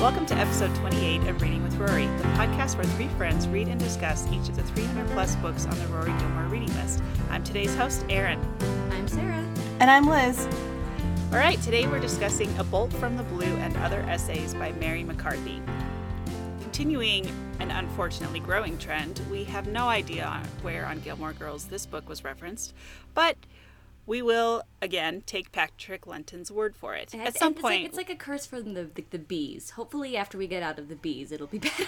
Welcome to episode 28 of Reading with Rory, the podcast where three friends read and discuss each of the 300 plus books on the Rory Gilmore reading list. I'm today's host, Erin. I'm Sarah. And I'm Liz. All right, today we're discussing A Bolt from the Blue and Other Essays by Mary McCarthy. Continuing an unfortunately growing trend, we have no idea where on Gilmore Girls this book was referenced, but we will again take Patrick Lenton's word for it. And At some it's point, like, it's like a curse from the, the the bees. Hopefully, after we get out of the bees, it'll be better.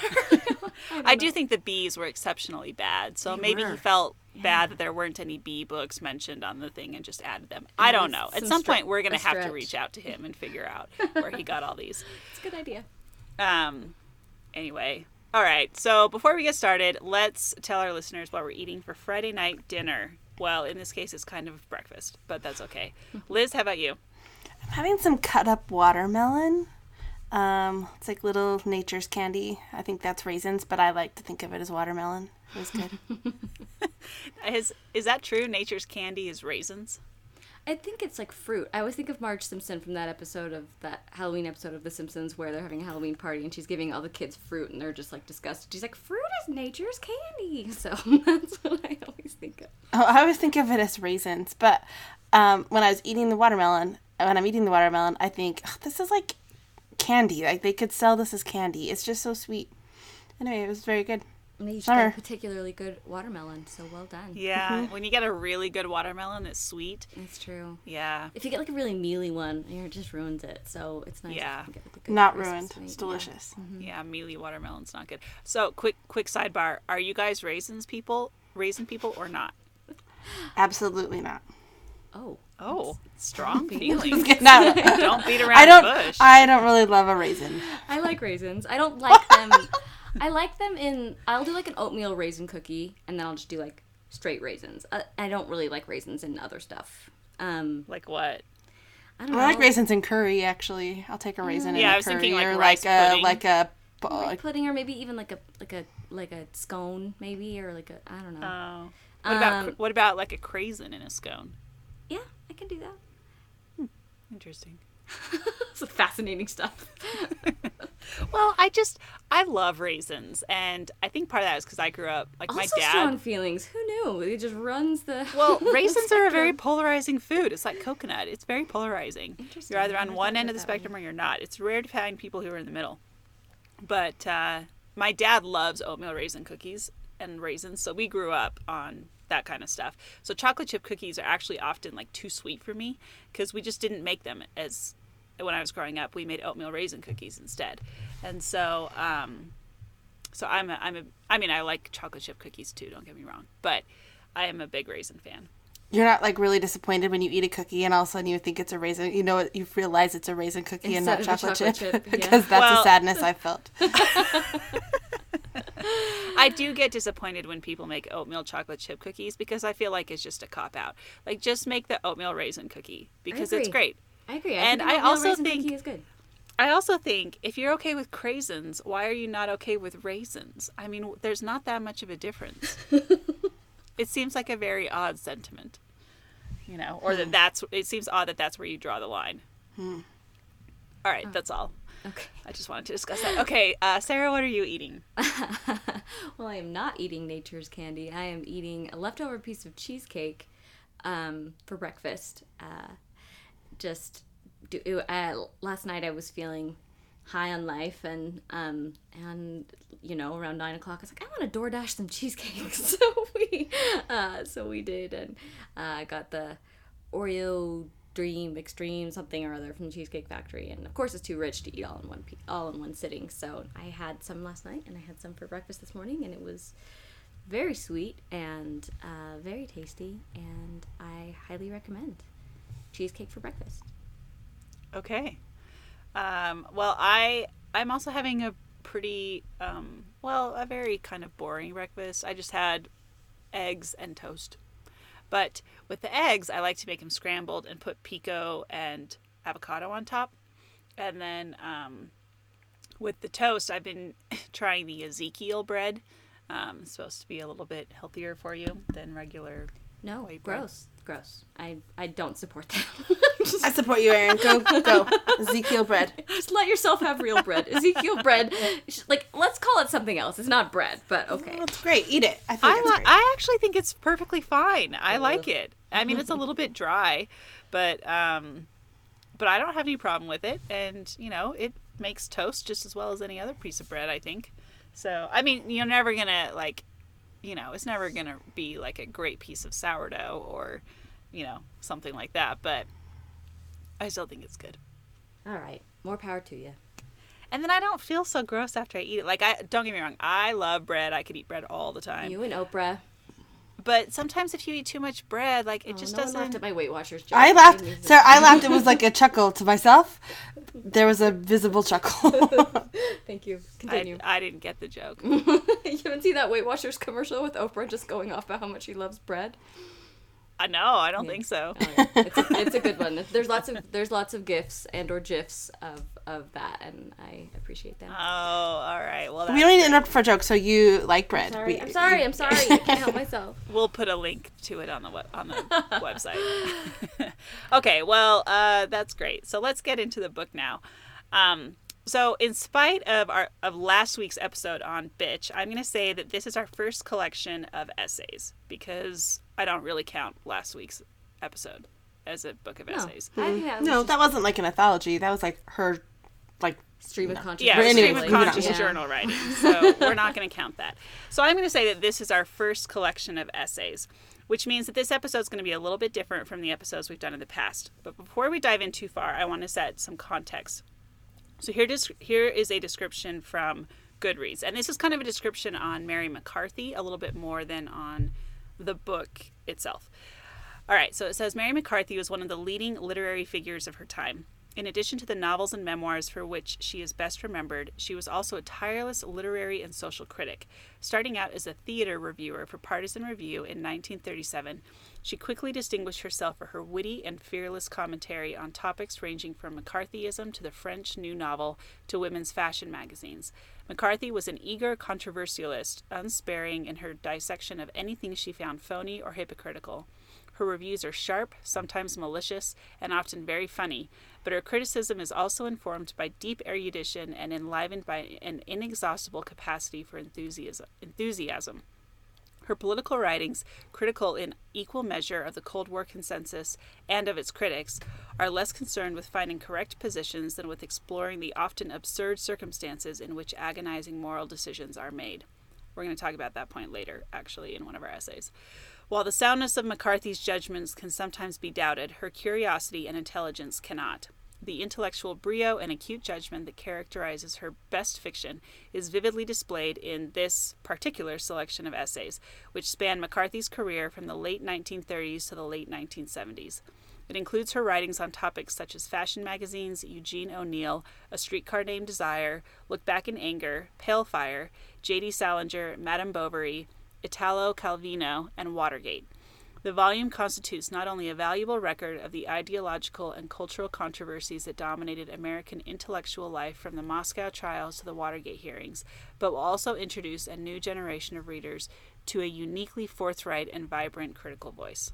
I do think the bees were exceptionally bad, so They maybe were. he felt Yeah. bad that there weren't any bee books mentioned on the thing and just added them. I don't know. At some some stre- point, we're gonna have to reach out to him and figure out where he got all these. It's a good idea. Um, anyway, all right. So before we get started, let's tell our listeners what we're eating for Friday night dinner. Well, in this case, it's kind of breakfast, but that's okay. Liz, how about you? I'm having some cut up watermelon. Um, it's like little nature's candy. I think that's raisins, but I like to think of it as watermelon. It was good. Is is that true? Nature's candy is raisins. I think it's like fruit. I always think of Marge Simpson from that episode of that Halloween episode of The Simpsons where they're having a Halloween party and she's giving all the kids fruit and they're just like disgusted. She's like, "Fruit is nature's candy." So that's what I always think of. oh, I always think of it as raisins, but um, when I was eating the watermelon, when I'm eating the watermelon, I think "Ugh, this is like candy. Like they could sell this as candy. It's just so sweet. Anyway, it was very good. Maybe you just Summer. got a particularly good watermelon. So well done. Yeah, mm-hmm. when you get a really good watermelon, it's sweet. That's true. Yeah. If you get like a really mealy one, you know, it just ruins it. So it's nice. Yeah. You get, like, a good Not ruined. sweet- It's yeah. delicious. Mm-hmm. Yeah, mealy watermelon's not good. So, quick quick sidebar: Are you guys raisins people, raisin people, or not? Absolutely not. Oh, Oh, strong feelings. no, don't beat around I don't. the bush. I don't really love a raisin. I like raisins. I don't like them. I like them in. I'll do like an oatmeal raisin cookie, and then I'll just do like straight raisins. I, I don't really like raisins in other stuff. Um, like what? I don't know. I know. like raisins in curry. Actually, I'll take a raisin Yeah, in I a was curry thinking, like, or rice like a like a Like like pudding, or maybe even like a like a like a scone, maybe, or like a I don't know. Oh, what about Um, what about like a craisin in a scone? yeah, I can do that. Interesting. It's fascinating stuff. Well, I just I love raisins, and I think part of that is because I grew up like my also dad. strong feelings. Who knew? It just runs the. Well, raisins are a very polarizing food. It's like coconut. It's very polarizing. Interesting. You're either on one end of the it that way. spectrum or you're not. It's rare to find people who are in the middle. But uh, my dad loves oatmeal raisin cookies and raisins, so we grew up on that kind of stuff. So chocolate chip cookies are actually often like too sweet for me because we just didn't make them as when I was growing up. We made oatmeal raisin cookies instead, and so um, so I'm a, I'm a I mean I like chocolate chip cookies too. Don't get me wrong, but I am a big raisin fan. You're not like really disappointed when you eat a cookie and all of a sudden you think it's a raisin. You know, you realize it's a raisin cookie and not Instead of chocolate, chocolate chip, chip, yeah. because that's Well- the sadness I felt. I do get disappointed when people make oatmeal chocolate chip cookies because I feel like it's just a cop out. Like just make the oatmeal raisin cookie because it's great. I agree. And think I also think- cookie is good. I also think if you're okay with craisins, why are you not okay with raisins? I mean, there's not that much of a difference. it seems like a very odd sentiment, you know, or that that's. It seems odd that that's where you draw the line. All right, that's all. Okay. I just wanted to discuss that. Okay, uh, Sarah, what are you eating? Well, I am not eating nature's candy. I am eating a leftover piece of cheesecake um, for breakfast. Uh, just do, uh, last night I was feeling high on life, and um, and you know around nine o'clock I was like I want to DoorDash some cheesecake. so we uh, so we did, and uh, I got the Oreo Dream Extreme something or other from Cheesecake Factory, and of course it's too rich to eat all in one pe- all in one sitting. So I had some last night, and I had some for breakfast this morning, and it was very sweet and uh, very tasty, and I highly recommend cheesecake for breakfast. Okay. Um, well, I I'm also having a pretty um, well a very kind of boring breakfast. I just had eggs and toast, but with the eggs, I like to make them scrambled and put pico and avocado on top, and then um, with the toast, I've been trying the Ezekiel bread. Um, it's supposed to be a little bit healthier for you than regular No, White bread. gross, gross. I I don't support that. I support you, Erin. Go, go. Ezekiel bread. Just let yourself have real bread. Ezekiel bread. Like, let's call it something else. It's not bread, but okay. Well, it's great. Eat it. I think I, it's great. I actually think it's perfectly fine. I like it. I mean, it's a little bit dry, but um, but I don't have any problem with it. And you know, it makes toast just as well as any other piece of bread. I think. So I mean, you're never gonna like, you know, it's never gonna be like a great piece of sourdough or, you know, something like that. But I still think it's good. All right. More power to you. And then I don't feel so gross after I eat it. Like I don't get me wrong, I love bread. I could eat bread all the time. You and Oprah. But sometimes if you eat too much bread, like it Oh, just no doesn't. I laughed at my Weight Watchers joke. I laughed. made me- So I laughed. It was like a chuckle to myself. There was a visible chuckle. Thank you. I, Continue. I didn't get the joke. you haven't seen that Weight Watchers commercial with Oprah just going off about how much she loves bread? I know. I don't think so. Oh, yeah. it's, a, it's a good one. There's lots of there's lots of gifs and or gifs of of that, and I appreciate them. Oh, all right. Well, we that's don't need to great. interrupt for jokes. So you like bread? sorry, We- I'm sorry, I'm sorry. I can't help myself. We'll put a link to it on the web, on the website. okay. Well, uh, that's great. So let's get into the book now. Um, so, in spite of our of last week's episode on bitch, I'm going to say that this is our first collection of essays because I don't really count last week's episode as a book of No, essays. I think No, just that wasn't like an anthology. That was like her, like stream of consciousness. Yeah, anyway, stream of moving conscious Yeah. journal writing. So we're not going to count that. So I'm going to say that this is our first collection of essays, which means that this episode is going to be a little bit different from the episodes we've done in the past. But before we dive in too far, I want to set some context. So here, dis- here is a description from Goodreads, and this is kind of a description on Mary McCarthy, a little bit more than on the book itself. All right, so it says Mary McCarthy was one of the leading literary figures of her time. In addition to the novels and memoirs for which she is best remembered, she was also a tireless literary and social critic. Starting out as a theater reviewer for Partisan Review in 1937, she quickly distinguished herself for her witty and fearless commentary on topics ranging from McCarthyism to the French New Novel to women's fashion magazines. McCarthy was an eager controversialist, unsparing in her dissection of anything she found phony or hypocritical. Her reviews are sharp, sometimes malicious, and often very funny, but her criticism is also informed by deep erudition and enlivened by an inexhaustible capacity for enthusiasm. Her political writings, critical in equal measure of the Cold War consensus and of its critics, are less concerned with finding correct positions than with exploring the often absurd circumstances in which agonizing moral decisions are made. We're going to talk about that point later, actually, in one of our essays. While the soundness of McCarthy's judgments can sometimes be doubted, her curiosity and intelligence cannot. The intellectual brio and acute judgment that characterizes her best fiction is vividly displayed in this particular selection of essays, which span McCarthy's career from the late 1930s to the late 1970s. It includes her writings on topics such as fashion magazines, Eugene O'Neill, A Streetcar Named Desire, Look Back in Anger, Pale Fire, J.D. Salinger, Madame Bovary, Italo Calvino, and Watergate. The volume constitutes not only a valuable record of the ideological and cultural controversies that dominated American intellectual life from the Moscow trials to the Watergate hearings, but will also introduce a new generation of readers to a uniquely forthright and vibrant critical voice.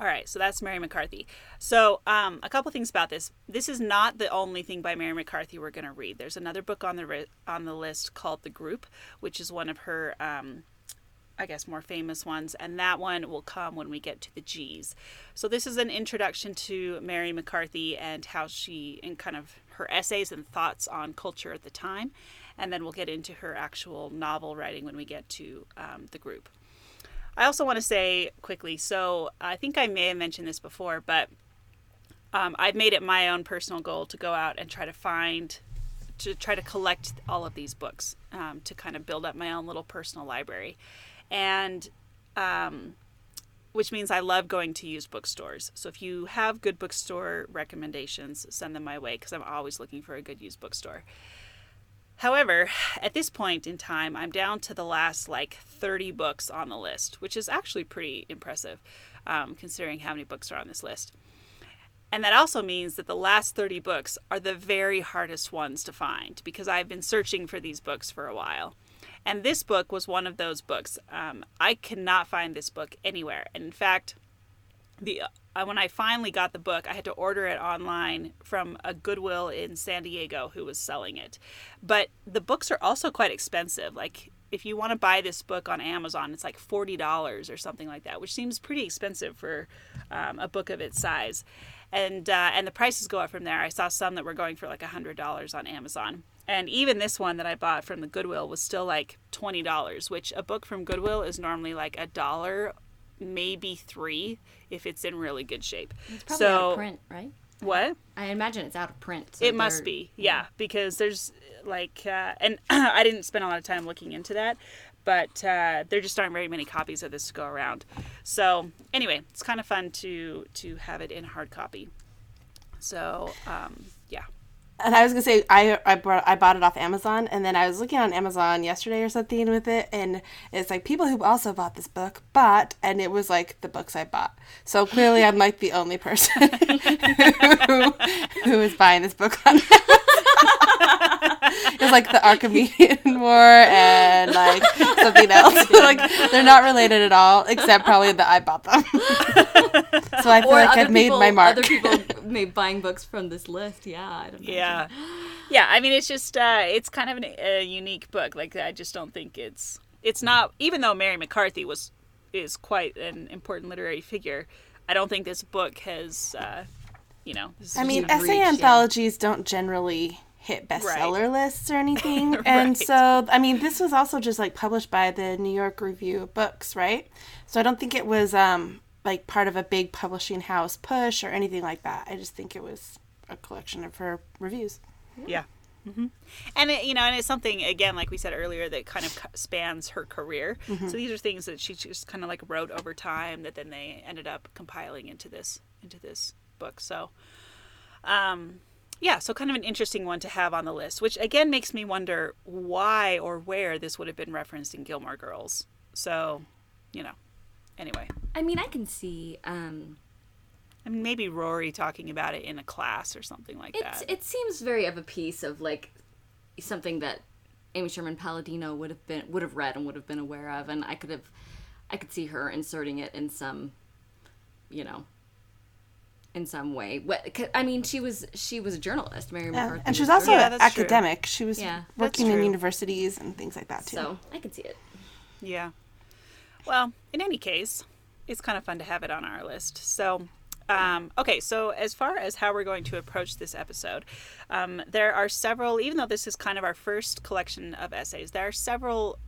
All right, so that's Mary McCarthy. So, um, a couple things about this. This is not the only thing by Mary McCarthy we're going to read. There's another book on the on the list called The Group, which is one of her, um, I guess, more famous ones, and that one will come when we get to the G's. So, this is an introduction to Mary McCarthy and how she, and kind of her essays and thoughts on culture at the time, and then we'll get into her actual novel writing when we get to um, The Group. I also want to say quickly so I think I may have mentioned this before, but um, I've made it my own personal goal to go out and try to find, to try to collect all of these books um, to kind of build up my own little personal library. And um, which means I love going to used bookstores. So if you have good bookstore recommendations, send them my way because I'm always looking for a good used bookstore. However, at this point in time, I'm down to the last like 30 books on the list, which is actually pretty impressive um, considering how many books are on this list. And that also means that the last 30 books are the very hardest ones to find because I've been searching for these books for a while. And this book was one of those books. Um, I cannot find this book anywhere. And in fact, the uh, when I finally got the book, I had to order it online from a Goodwill in San Diego who was selling it. But the books are also quite expensive. Like if you want to buy this book on Amazon, it's like forty dollars or something like that, which seems pretty expensive for um, a book of its size. And uh, and the prices go up from there. I saw some that were going for like hundred dollars on Amazon. And even this one that I bought from the Goodwill was still like twenty dollars, which a book from Goodwill is normally like a dollar, maybe three, if it's in really good shape. It's probably out of print, right? What? I imagine it's out of print. so It must be, yeah, because there's like, uh, and I didn't spend a lot of time looking into that, but uh, there just aren't very many copies of this to go around. So anyway, it's kind of fun to to have it in hard copy. So um, yeah, And I was gonna say I I brought I bought it off Amazon, and then I was looking on Amazon yesterday or something with it, and it's like people who also bought this book, but and it was like the books I bought. So clearly, I'm like the only person who, who is buying this book on. it was like the Archidamian War and like something else. like they're not related at all, except probably that I bought them. so I feel or like I've made my mark. Other people made buying books from this list. Yeah, I don't know. yeah, yeah. I mean, it's just uh, it's kind of an, a unique book. Like I just don't think it's it's not even though Mary McCarthy was is quite an important literary figure. I don't think this book has, uh, you know. I mean, essay reach, yeah. anthologies don't generally hit bestseller lists or anything. And so, I mean, this was also just like published by the New York Review of Books, right? So I don't think it was um like part of a big publishing house push or anything like that. I just think it was a collection of her reviews. Yeah. hmm And it, you know, and it's something again, like we said earlier, that kind of spans her career. So these are things that she just kind of like wrote over time that then they ended up compiling into this into this book. So, um, yeah, so kind of an interesting one to have on the list, which again makes me wonder why or where this would have been referenced in Gilmore Girls. So, you know, anyway, I mean, I can see. Um, I mean, maybe Rory talking about it in a class or something like it's that. it seems very of a piece of like something that Amy Sherman Palladino would have been would have read and would have been aware of, and I could have, I could see her inserting it in some, you know, in some way. What 'cause- I mean, she was she was a journalist, Mary Yeah. McCarthy, And she was also Yeah, an that's true. academic. She was Yeah. working in universities and things like that too. so I can see it. Yeah. Well, in any case, it's kind of fun to have it on our list. So, um, okay, so as far as how we're going to approach this episode, um, there are several, even though this is kind of our first collection of essays, there are several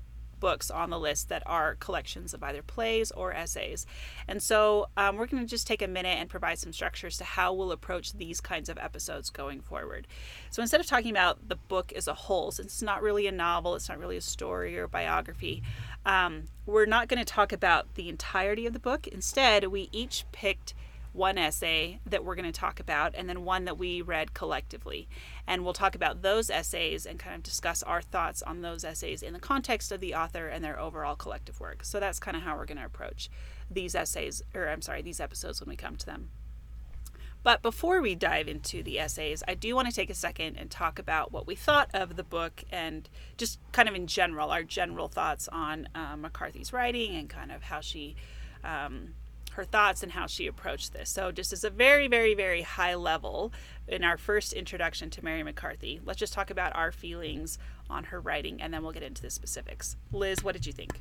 books on the list that are collections of either plays or essays. And so um, we're going to just take a minute and provide some structures to how we'll approach these kinds of episodes going forward. So instead of talking about the book as a whole, since it's not really a novel, it's not really a story or biography, um, we're not going to talk about the entirety of the book. Instead, we each picked one essay that we're going to talk about and then one that we read collectively. And we'll talk about those essays and kind of discuss our thoughts on those essays in the context of the author and their overall collective work. So that's kind of how we're going to approach these essays, or I'm sorry, these episodes when we come to them. But before we dive into the essays, I do want to take a second and talk about what we thought of the book and just kind of in general, our general thoughts on uh, McCarthy's writing and kind of how she, um, her thoughts and how she approached this. So, just as a very, very, very high level in our first introduction to Mary McCarthy, let's just talk about our feelings on her writing and then we'll get into the specifics. Liz, what did you think?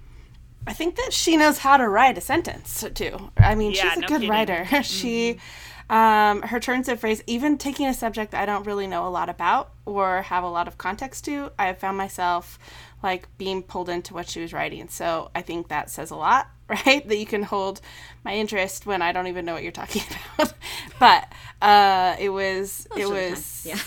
I think that she knows how to write a sentence too. I mean, Yeah, she's a no good kidding. writer. she, um, her turns of phrase, even taking a subject I don't really know a lot about or have a lot of context to, I have found myself like being pulled into what she was writing. So I think that says a lot, right? That you can hold my interest when I don't even know what you're talking about. but uh, it was, it was, yeah.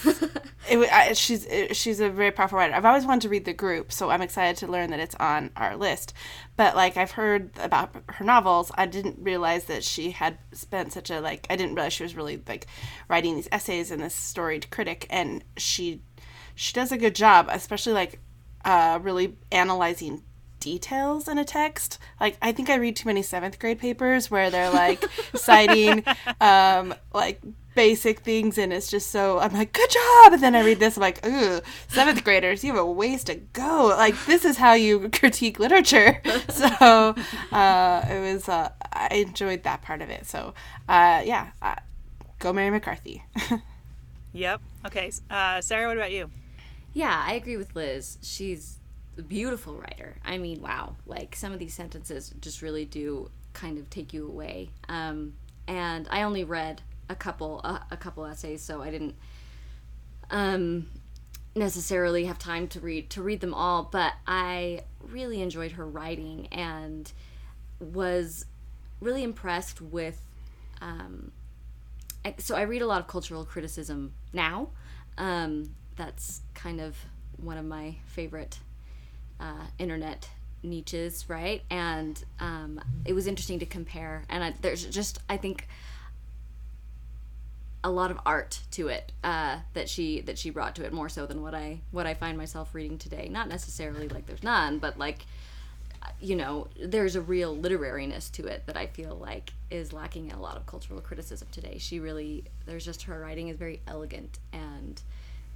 It, I, she's it, she's a very powerful writer. I've always wanted to read the group, so I'm excited to learn that it's on our list. But like I've heard about her novels, I didn't realize that she had spent such a like I didn't realize she was really like writing these essays and this storied critic, and she she does a good job, especially like uh, really analyzing details in a text. Like I think I read too many seventh grade papers where they're like citing um, like basic things and it's just so I'm like, good job and then I read this, I'm like, ooh, seventh graders, you have a ways to go. Like this is how you critique literature. so uh, it was uh, I enjoyed that part of it. So uh, yeah, uh, go Mary McCarthy. Yep. Okay. Uh, Sarah, what about you? Yeah, I agree with Liz. She's a beautiful writer. I mean, wow. Like some of these sentences just really do kind of take you away. Um, and I only read a couple uh, a couple essays, so I didn't um, necessarily have time to read to read them all. But I really enjoyed her writing and was really impressed with. Um, I- so I read a lot of cultural criticism now. Um, that's kind of one of my favorite uh, internet niches, right? And um, it was interesting to compare. And I, there's just, I think, a lot of art to it uh, that she that she brought to it more so than what I what I find myself reading today. Not necessarily like there's none, but like you know, there's a real literariness to it that I feel like is lacking in a lot of cultural criticism today. She really, there's just her writing is very elegant and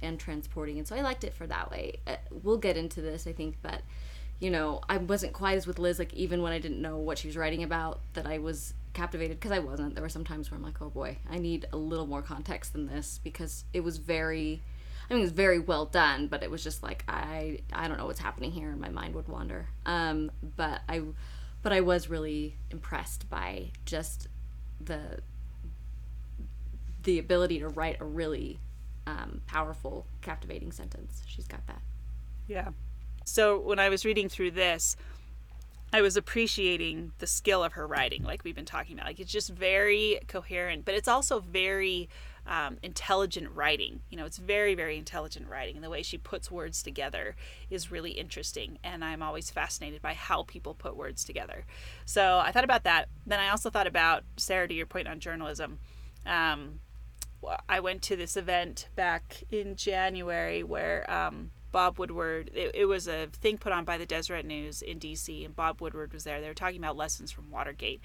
and transporting, and so I liked it for that way. Uh, we'll get into this, I think, but you know, I wasn't quite as with Liz. Like even when I didn't know what she was writing about, that I was captivated because I wasn't. There were some times where I'm like, oh boy, I need a little more context than this because it was very. I mean, it was very well done, but it was just like I I don't know what's happening here, and my mind would wander. Um, but I, but I was really impressed by just the the ability to write a really um, powerful, captivating sentence. She's got that. Yeah. So when I was reading through this, I was appreciating the skill of her writing, like we've been talking about. Like it's just very coherent, but it's also very um, intelligent writing. You know, it's very, very intelligent writing, and the way she puts words together is really interesting. And I'm always fascinated by how people put words together. So I thought about that. Then I also thought about Sarah, to your point on journalism. Um, I went to this event back in January where um, Bob Woodward, it, it, was a thing put on by the Deseret News in DC, and Bob Woodward was there. They were talking about lessons from Watergate.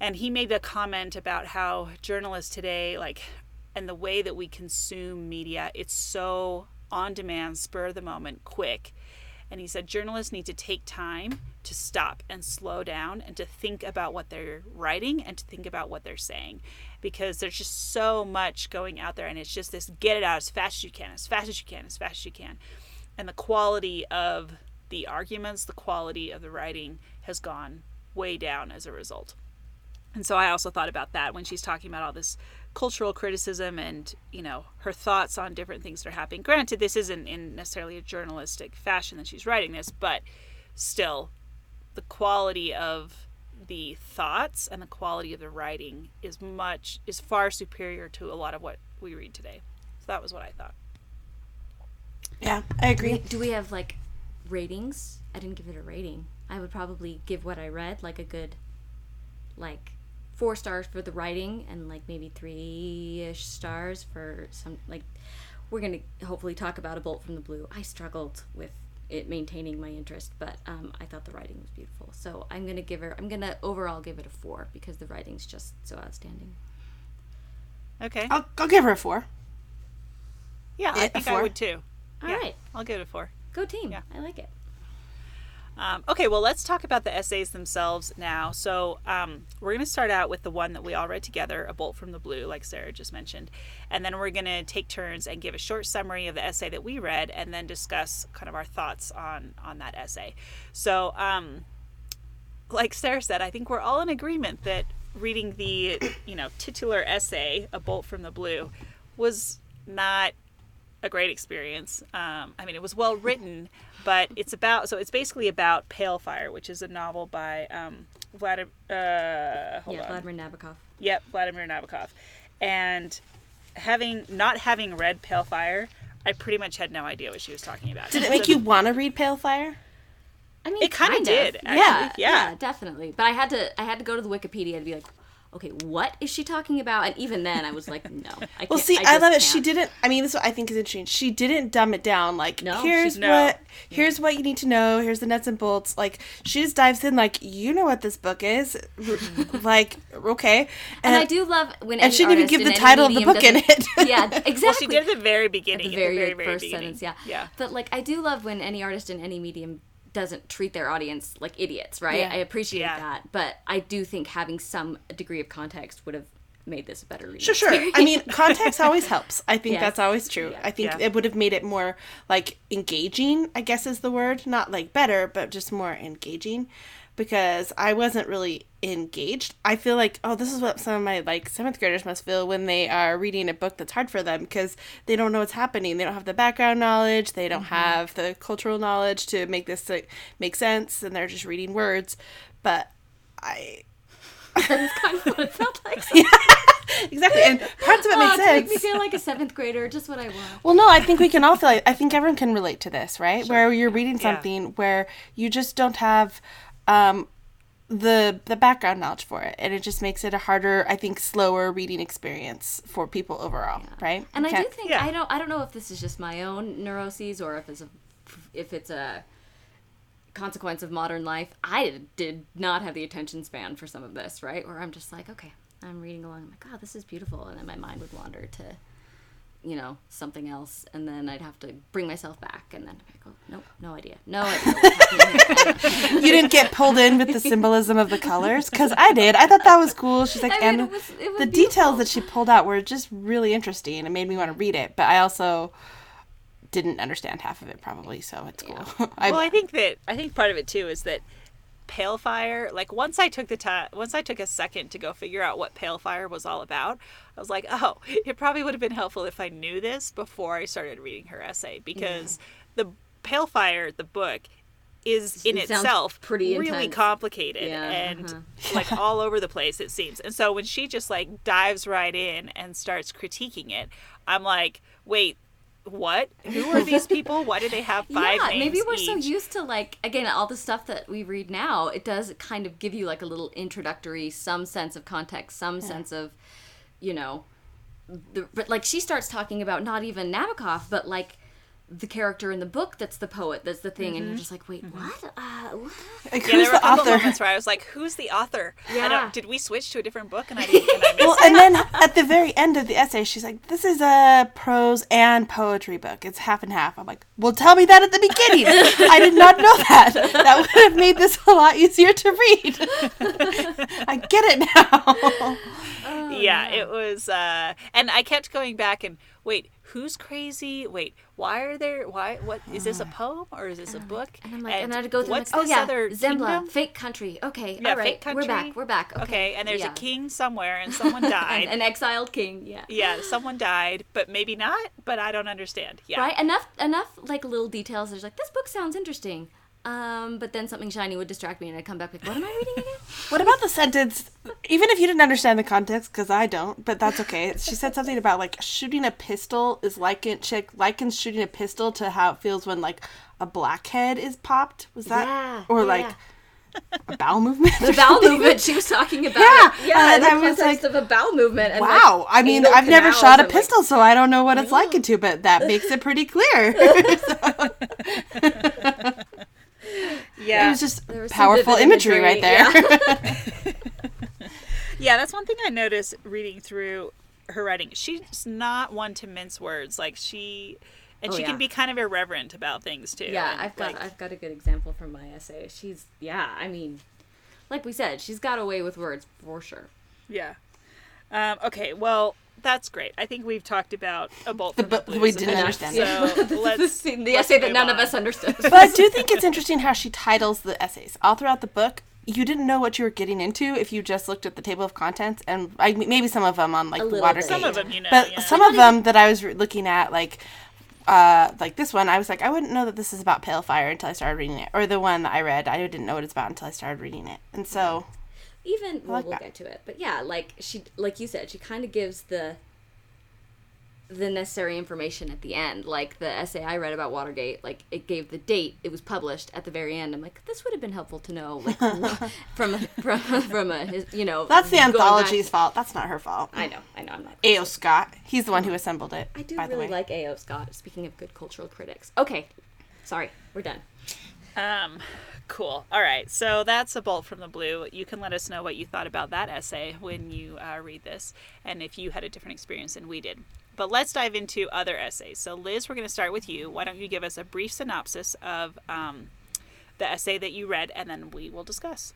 And he made the comment about how journalists today, like, and the way that we consume media, it's so on demand, spur of the moment, quick. And he said journalists need to take time to stop and slow down and to think about what they're writing and to think about what they're saying because there's just so much going out there and it's just this get it out as fast as you can, as fast as you can, as fast as you can. And the quality of the arguments, the quality of the writing has gone way down as a result. And so I also thought about that when she's talking about all this cultural criticism and, you know, her thoughts on different things that are happening. Granted, this isn't in necessarily a journalistic fashion that she's writing this, but still, the quality of the thoughts and the quality of the writing is much is far superior to a lot of what we read today. So that was what I thought. Yeah, I agree. Do we have like ratings? I didn't give it a rating. I would probably give what I read like a good like four stars for the writing and like maybe three ish stars for some like we're gonna hopefully talk about a bolt from the blue. I struggled with it maintaining my interest, but um, I thought the writing was beautiful. So I'm gonna give her. I'm gonna overall give it a four because the writing's just so outstanding. Okay. I'll, I'll give her a four. Yeah, I Yeah, a think I would too. All yeah, right, I'll give it a four. go team. Yeah. I like it. Um, okay, well, let's talk about the essays themselves now. So, um, we're going to start out with the one that we all read together, A Bolt from the Blue, like Sarah just mentioned. And then we're going to take turns and give a short summary of the essay that we read and then discuss kind of our thoughts on, on that essay. So, um, like Sarah said, I think we're all in agreement that reading the, you know, titular essay, A Bolt from the Blue, was not a great experience. Um, I mean, it was well written, but it's about so it's basically about Pale Fire, which is a novel by um, Vladimir. Uh, yeah, on. Vladimir Nabokov. Yep, Vladimir Nabokov. And having not having read Pale Fire, I pretty much had no idea what she was talking about. Did it make you want to read Pale Fire? I mean, It kinda did, of. actually. Yeah, Yeah. definitely. But I had to, I had to go to the Wikipedia to be like, okay, what is she talking about? And even then, I was like, no. I can't, Well, see, I, just love it. She can't. didn't. I mean, this is what I think is interesting. She didn't dumb it down. Like, No, here's she- No. what, here's what you need to know. Here's the nuts and bolts. Like, she just dives in. Like, you know what this book is. like, okay. And I do love when and any she didn't even give the title of the book in it. Yeah, exactly. Well, she did at the very beginning. the at very, very, very first beginning. sentence, yeah. Yeah. But like, I do love when any artist in any medium doesn't treat their audience like idiots, right? Yeah. I appreciate Yeah. that, but I do think having some degree of context would have made this a better reading. Sure, sure. I mean, context always helps. I think Yes. that's always true. Yeah. I think Yeah. it would have made it more like engaging, I guess is the word. Not like better, but just more engaging because I wasn't really engaged. I feel like, oh, this is what some of my like seventh graders must feel when they are reading a book that's hard for them because they don't know what's happening. They don't have the background knowledge, they don't mm-hmm. have the cultural knowledge to make this like, make sense, and they're just reading words. But I That's kind of what it felt like. yeah, exactly, and parts of it Oh, make to sense. make me feel like a seventh grader, just what I want. Well, no, I think we can all feel like, I think everyone can relate to this, right? Where you're reading Yeah. something where you just don't have um, the the background knowledge for it, and it just makes it a harder, I think, slower reading experience for people overall, right? And I do think Yeah. I don't I don't know if this is just my own neuroses or if it's a if it's a consequence of modern life. I did not have the attention span for some of this, right? Where I'm just like, okay, I'm reading along. I'm like, oh, this is beautiful, and then my mind would wander to, you know, something else, and then I'd have to bring myself back, and then I'd go, nope, no idea, no idea. What's happening here. you didn't get pulled in with the symbolism of the colors because I did. I thought that was cool. She's like, I mean, and it was- it was the beautiful. details that she pulled out were just really interesting it made me want to read it. But I also didn't understand half of it probably, so it's cool. I, Well, I think that I think part of it too is that Pale Fire. Like once I took the time, once I took a second to go figure out what Pale Fire was all about, I was like, oh, it probably would have been helpful if I knew this before I started reading her essay because the Pale Fire, the book, is in It itself pretty really intense. complicated Yeah, and uh-huh. like all over the place it seems. And so when she just like dives right in and starts critiquing it, I'm like, wait. What? Who are these people? Why do they have five yeah, maybe we're so used to like again all the stuff that we read now. It does kind of give you like a little introductory, some sense of context, some sense of, you know, the, but like she starts talking about not even Nabokov, but like the character in the book that's the poet, that's the thing, and you're just like, wait, what? Uh, what? like, Yeah, who's there were a the couple author? moments where I was like, "Who's the author?" I Yeah. don't, did we switch to a different book and I didn't? And I missed Well, and then at the very end of the essay, she's like, "This is a prose and poetry book. It's half and half." I'm like, "Well, tell me that at the beginning. I did not know that. That would have made this a lot easier to read. I get it now." yeah, it was, uh, and I kept going back and wait, who's crazy? Wait, why are there? Why? What is this a uh, poem or is this a book? And I'm like, and, I'd go through what's like, oh yeah, other Zembla, kingdom? fake country. Okay, Yeah, all right, we're back, we're back. Okay, Okay, and there's yeah. a king somewhere and someone died. an, an exiled king. Yeah. yeah, someone died, but maybe not. But I don't understand. Yeah, Right? Enough enough like little details. There's like this book sounds interesting. Um, but then something shiny would distract me and I'd come back like, what am I reading again? What about the sentence? Even if you didn't understand the context, because I don't, but that's okay. She said something about like shooting a pistol is likened chick likens shooting a pistol to how it feels when like a blackhead is popped. Was that Yeah, or yeah, like a bowel movement? The bowel movement she was talking about. Yeah, it. yeah, uh, in the I was like, of a bowel movement. And wow. Like I mean, I've never shot a and, like, pistol, so I don't know what it's likened to, but that makes it pretty clear. yeah. It was just was powerful imagery, imagery, right there. Yeah, that's one thing I noticed reading through her writing. She's not one to mince words. Like she, and Oh, she yeah. can be kind of irreverent about things too. Yeah, and, I've got like, I've got a good example from my essay. She's yeah, I mean, like we said, she's got away with words for sure. yeah. Um, okay, well, that's great. I think we've talked about a bolt from the, but blues we didn't enough, understand So let's the let's essay that move none of us understood. but I do think it's interesting how she titles the essays. All throughout the book, you didn't know what you were getting into if you just looked at the table of contents, and I, maybe some of them on like A the little Watergate. Some of them, you know. but yeah. some of them that I was re- looking at, like uh, like this one, I was like, I wouldn't know that this is about Pale Fire until I started reading it. Or the one that I read, I didn't know what it's about until I started reading it. And so, Even well, like we'll that. get to it, but yeah, like she, like you said, she kind of gives the the necessary information at the end. Like the essay I read about Watergate, like it gave the date it was published at the very end. I'm like, this would have been helpful to know, like from a, from from a his- you know. That's the going back- anthology's fault. That's not her fault. I know, I know, I'm not. A.O. Scott. He's the one who assembled it. I do by the really way. like A.O. Scott. Speaking of good cultural critics. Okay, sorry, we're done. Um, cool. All right. So that's a bolt from the blue. You can let us know what you thought about that essay when you uh, read this, and if you had a different experience than we did. But let's dive into other essays. So, Liz, we're going to start with you. Why don't you give us a brief synopsis of um, the essay that you read, and then we will discuss.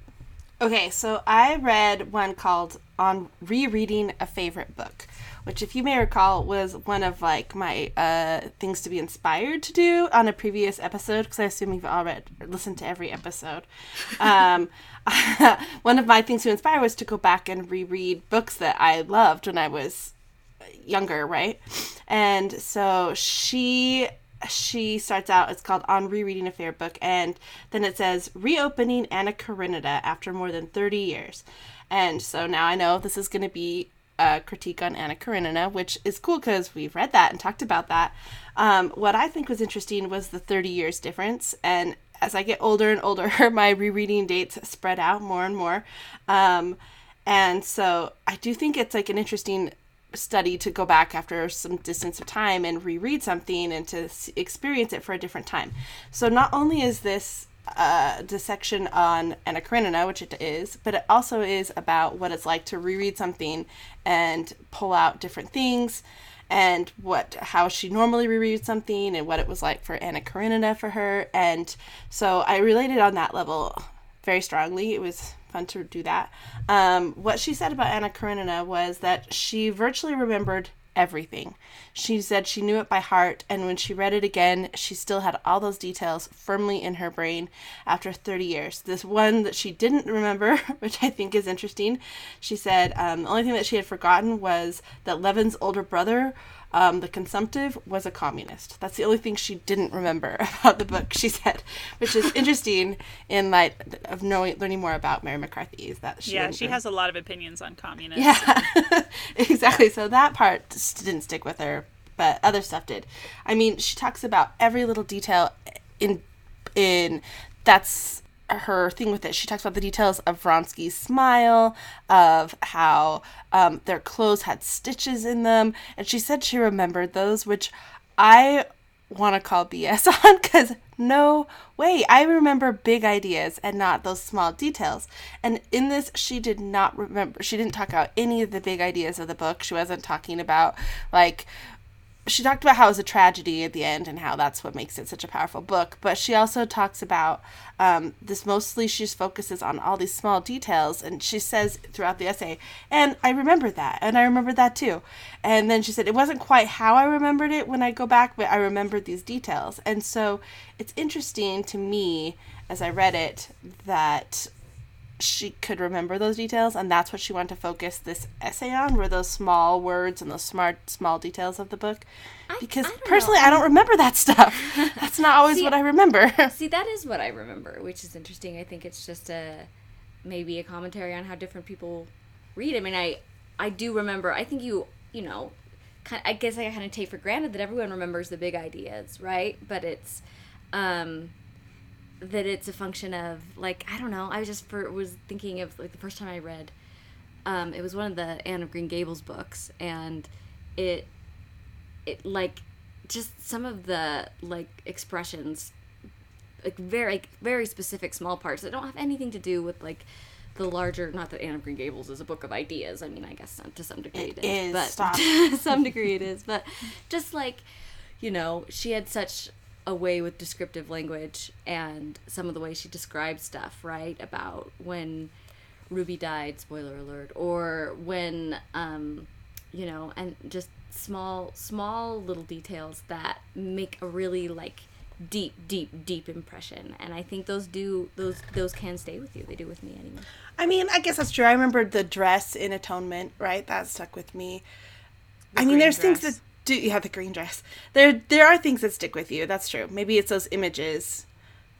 Okay, so I read one called On Rereading a Favorite Book, which, if you may recall, was one of like my uh, things to be inspired to do on a previous episode, because I assume you've all read or listened to every episode. Um, one of my things to inspire was to go back and reread books that I loved when I was younger, right? And so she she starts out it's called on rereading a Fair book and then it says reopening anna karenina after more than 30 years. And so now i know this is going to be a critique on anna karenina which is cool because we've read that and talked about that. Um, what i think was interesting was the 30 years difference and as i get older and older my rereading dates spread out more and more. Um, and so i do think it's like an interesting study to go back after some distance of time and reread something and to experience it for a different time. So not only is this uh, dissection on Anna Karenina, which it is, but it also is about what it's like to reread something and pull out different things and what how she normally rereads something and what it was like for Anna Karenina for her. And so I related on that level very strongly. It was fun to do that. Um, what she said about Anna Karenina was that she virtually remembered everything. She said she knew it by heart, and when she read it again, she still had all those details firmly in her brain after 30 years. This one that she didn't remember, which I think is interesting, she said um, the only thing that she had forgotten was that Levin's older brother um, the consumptive was a communist. That's the only thing she didn't remember about the book. She said, which is interesting in light of knowing learning more about Mary McCarthy. Is that she yeah, she has a lot of opinions on communists. yeah, exactly. So that part didn't stick with her, but other stuff did. I mean, she talks about every little detail in in that's her thing with it. She talks about the details of Vronsky's smile, of how um, their clothes had stitches in them, and she said she remembered those, which I want to call BS on because no way. I remember big ideas and not those small details. And in this, she did not remember, she didn't talk about any of the big ideas of the book. She wasn't talking about, like, she talked about how it was a tragedy at the end and how that's what makes it such a powerful book. But she also talks about um, this mostly she just focuses on all these small details. And she says throughout the essay, and I remember that, and I remember that too. And then she said, it wasn't quite how I remembered it when I go back, but I remembered these details. And so it's interesting to me as I read it that she could remember those details and that's what she wanted to focus this essay on were those small words and those smart small details of the book because I don't know. personally i don't remember that stuff that's not always See, what i remember See, that is what I remember, which is interesting. I think it's just a maybe a commentary on how different people read. I mean, I I do remember. I think you you know, kind I guess I kind of take for granted that everyone remembers the big ideas, right? But it's um that it's a function of like I don't know. I was just for was thinking of like the first time I read um it was one of the Anne of Green Gables books and it it like just some of the like expressions like very like, very specific small parts that don't have anything to do with like the larger not that Anne of Green Gables is a book of ideas. I mean, I guess to some degree it It is, is, but to some degree it is, but just like you know, she had such a way with descriptive language and some of the way she describes stuff, right? About when Ruby died, spoiler alert, or when um you know, and just small small little details that make a really like deep deep deep impression. And i think those do those those can stay with you. They do with me anyway. I mean i guess that's true. I remember the dress in atonement right? That stuck with me. I mean there's things that do yeah the green dress? There there are things that stick with you. That's true. Maybe it's those images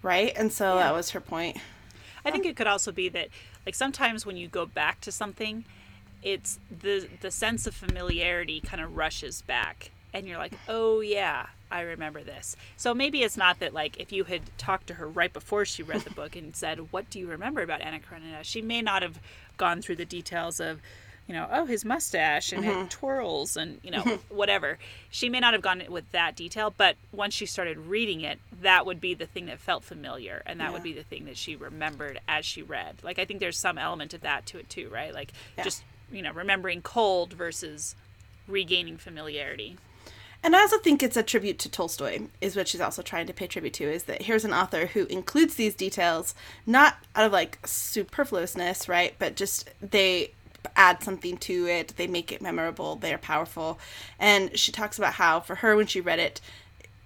right? And so that was her point. I think it could also be that like sometimes when you go back to something, it's the the sense of familiarity kind of rushes back and you're like, oh yeah, I remember this. So maybe it's not that like if you had talked to her right before she read the book and said, what do you remember about Anna Karenina? She may not have gone through the details of you know, oh, his mustache and it mm-hmm. twirls and, you know, mm-hmm. whatever. She may not have gone with that detail, but once she started reading it, that would be the thing that felt familiar and that would be the thing that she remembered as she read. Like, I think there's some element of that to it too, right? Like, Yeah. just, you know, remembering cold versus regaining familiarity. And I also think it's a tribute to Tolstoy, is what she's also trying to pay tribute to, is that here's an author who includes these details, not out of like superfluousness, right? But just they add something to it, they make it memorable, they're powerful. And she talks about how, for her, when she read it,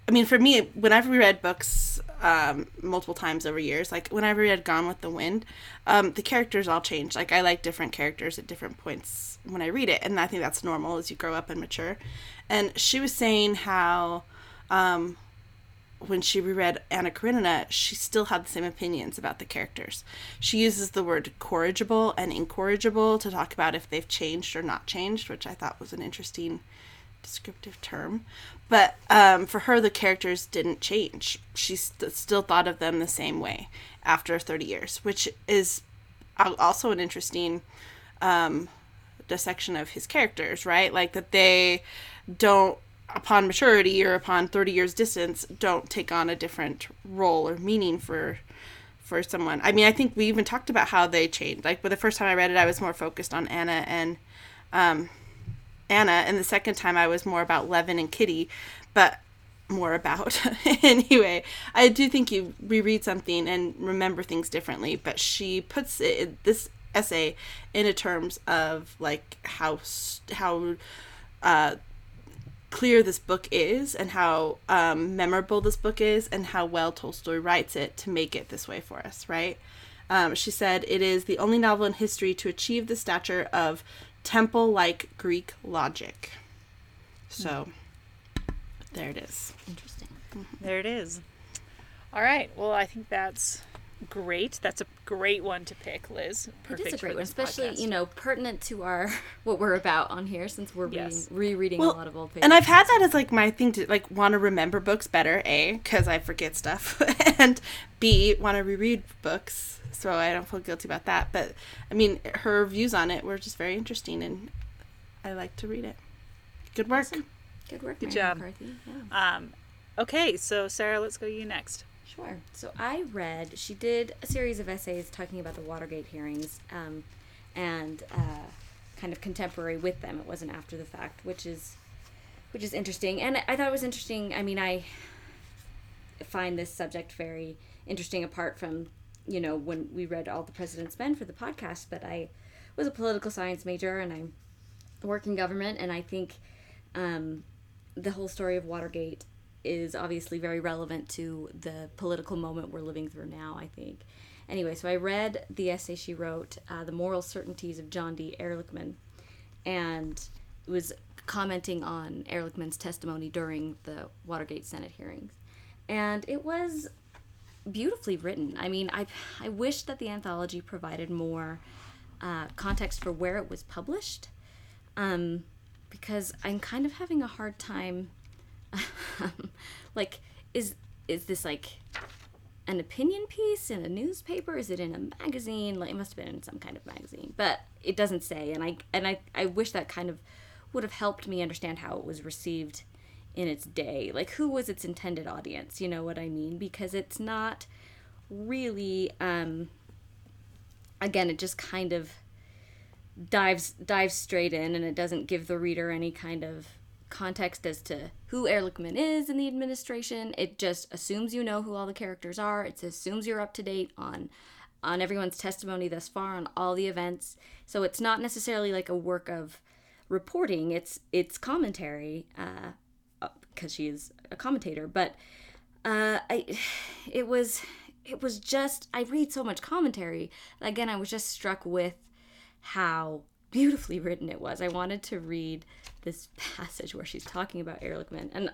I mean, for me, when I've books um, multiple times over years, like when I reread Gone with the Wind, um, the characters all change. Like I like different characters at different points when I read it, and I think that's normal as you grow up and mature. And she was saying how um, when she reread Anna Karenina, she still had the same opinions about the characters. She uses the word corrigible and incorrigible to talk about if they've changed or not changed, which I thought was an interesting descriptive term. But um, for her, the characters didn't change. She st- still thought of them the same way after 30 years, which is also an interesting um, dissection of his characters, right? Like that they don't, upon maturity or upon 30 years distance, don't take on a different role or meaning for for someone. I mean, I think we even talked about how they changed. Like, but the first time I read it, I was more focused on Anna and um, Anna, and the second time I was more about Levin and Kitty, but more about anyway. I do think you reread something and remember things differently, but she puts it, this essay into terms of like how how uh, clear this book is and how um, memorable this book is and how well Tolstoy writes it to make it this way for us, right? Um, she said it is the only novel in history to achieve the stature of temple like Greek logic. So there it is. Interesting. There it is. All right. Well, I think that's great. That's a great one to pick, Liz. Perfect is a great one, especially podcast. you know pertinent to our what we're about on here since we're Yes. reading, rereading Well, a lot of old. And I've had that as like my thing to like want to remember books better, A, because I forget stuff, and B, want to reread books so I don't feel guilty about that. But I mean, her views on it were just very interesting and I like to read it. Good work. Good work, Good Mary job. McCarthy. Yeah. Um, okay, so Sarah, let's go you next. Sure. So I read, she did a series of essays talking about the Watergate hearings um, and uh, kind of contemporary with them. It wasn't after the fact, which is which is interesting. And I thought it was interesting. I mean, I find this subject very interesting apart from, you know, when we read All the President's Men for the podcast, but I was a political science major and I work in government, and I think um, the whole story of Watergate is obviously very relevant to the political moment we're living through now, I think. Anyway, so I read the essay she wrote, uh, The Moral Certainties of John D. Ehrlichman, and it was commenting on Ehrlichman's testimony during the Watergate Senate hearings. And it was beautifully written. I mean, I, I wish that the anthology provided more uh, context for where it was published um, because I'm kind of having a hard time. like, is is this like an opinion piece in a newspaper? Is it in a magazine? Like, it must have been in some kind of magazine, but it doesn't say. And I and I I wish that kind of would have helped me understand how it was received in its day. Like, who was its intended audience? You know what I mean? Because it's not really. Um, again, it just kind of dives dives straight in and it doesn't give the reader any kind of context as to who Ehrlichman is in the administration. It just assumes you know who all the characters are. It assumes you're up to date on on everyone's testimony thus far on all the events. So it's not necessarily like a work of reporting. It's it's commentary uh, because she is a commentator. But uh, I it was it was just I read so much commentary. Again, I was just struck with how beautifully written it was. I wanted to read this passage where she's talking about Ehrlichman. And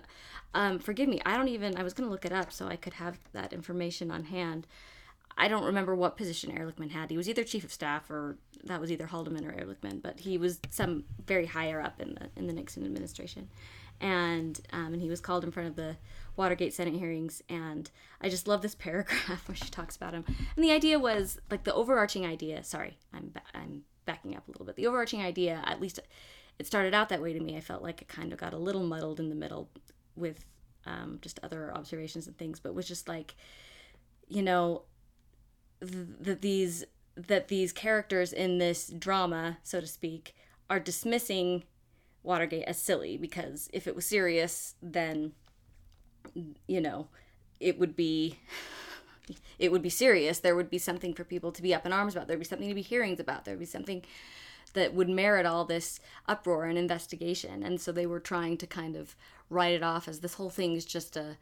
um, forgive me, I don't even, I was going to look it up so I could have that information on hand. I don't remember what position Ehrlichman had. He was either chief of staff or that was either Haldeman or Ehrlichman, but he was some very higher up in the in the Nixon administration. and um, and he was called in front of the Watergate Senate hearings, and I just love this paragraph where she talks about him. And the idea was like the overarching idea. Sorry, I'm I'm backing up a little bit. The overarching idea, at least, it started out that way to me. I felt like it kind of got a little muddled in the middle with um, just other observations and things, but was just like, you know, that th- these that these characters in this drama, so to speak, are dismissing Watergate as silly because if it was serious, then you know, it would be it would be serious. There would be something for people to be up in arms about. There'd be something to be hearings about. There'd be something that would merit all this uproar and investigation. And so they were trying to kind of write it off as this whole thing is just a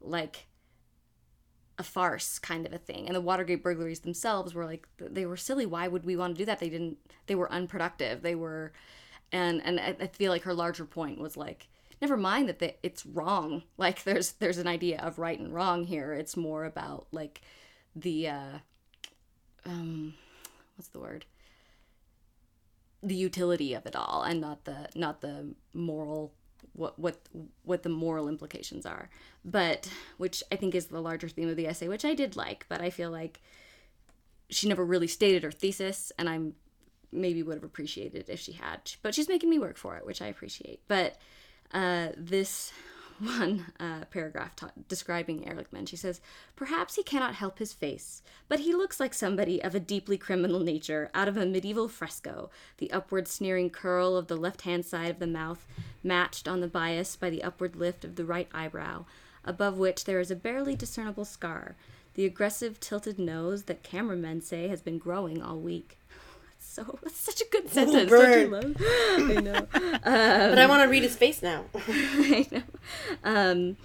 like a farce kind of a thing. And the Watergate burglaries themselves were like they were silly. Why would we want to do that? They didn't. They were unproductive. They were, and and I feel like her larger point was like never mind that it's wrong. Like there's there's an idea of right and wrong here. It's more about like the uh um what's the word? The utility of it all and not the not the moral what what what the moral implications are. But which i think is the larger theme of the essay which i did like but i feel like she never really stated her thesis and i'm maybe would have appreciated if she had but she's making me work for it which i appreciate. But uh, this one uh, paragraph ta- describing Ehrlichman. She says, Perhaps he cannot help his face, but he looks like somebody of a deeply criminal nature out of a medieval fresco, the upward sneering curl of the left hand side of the mouth matched on the bias by the upward lift of the right eyebrow, above which there is a barely discernible scar, the aggressive tilted nose that cameramen say has been growing all week. So that's such a good sentence. Don't you love? I know. but I want to read his face now. I know. Um,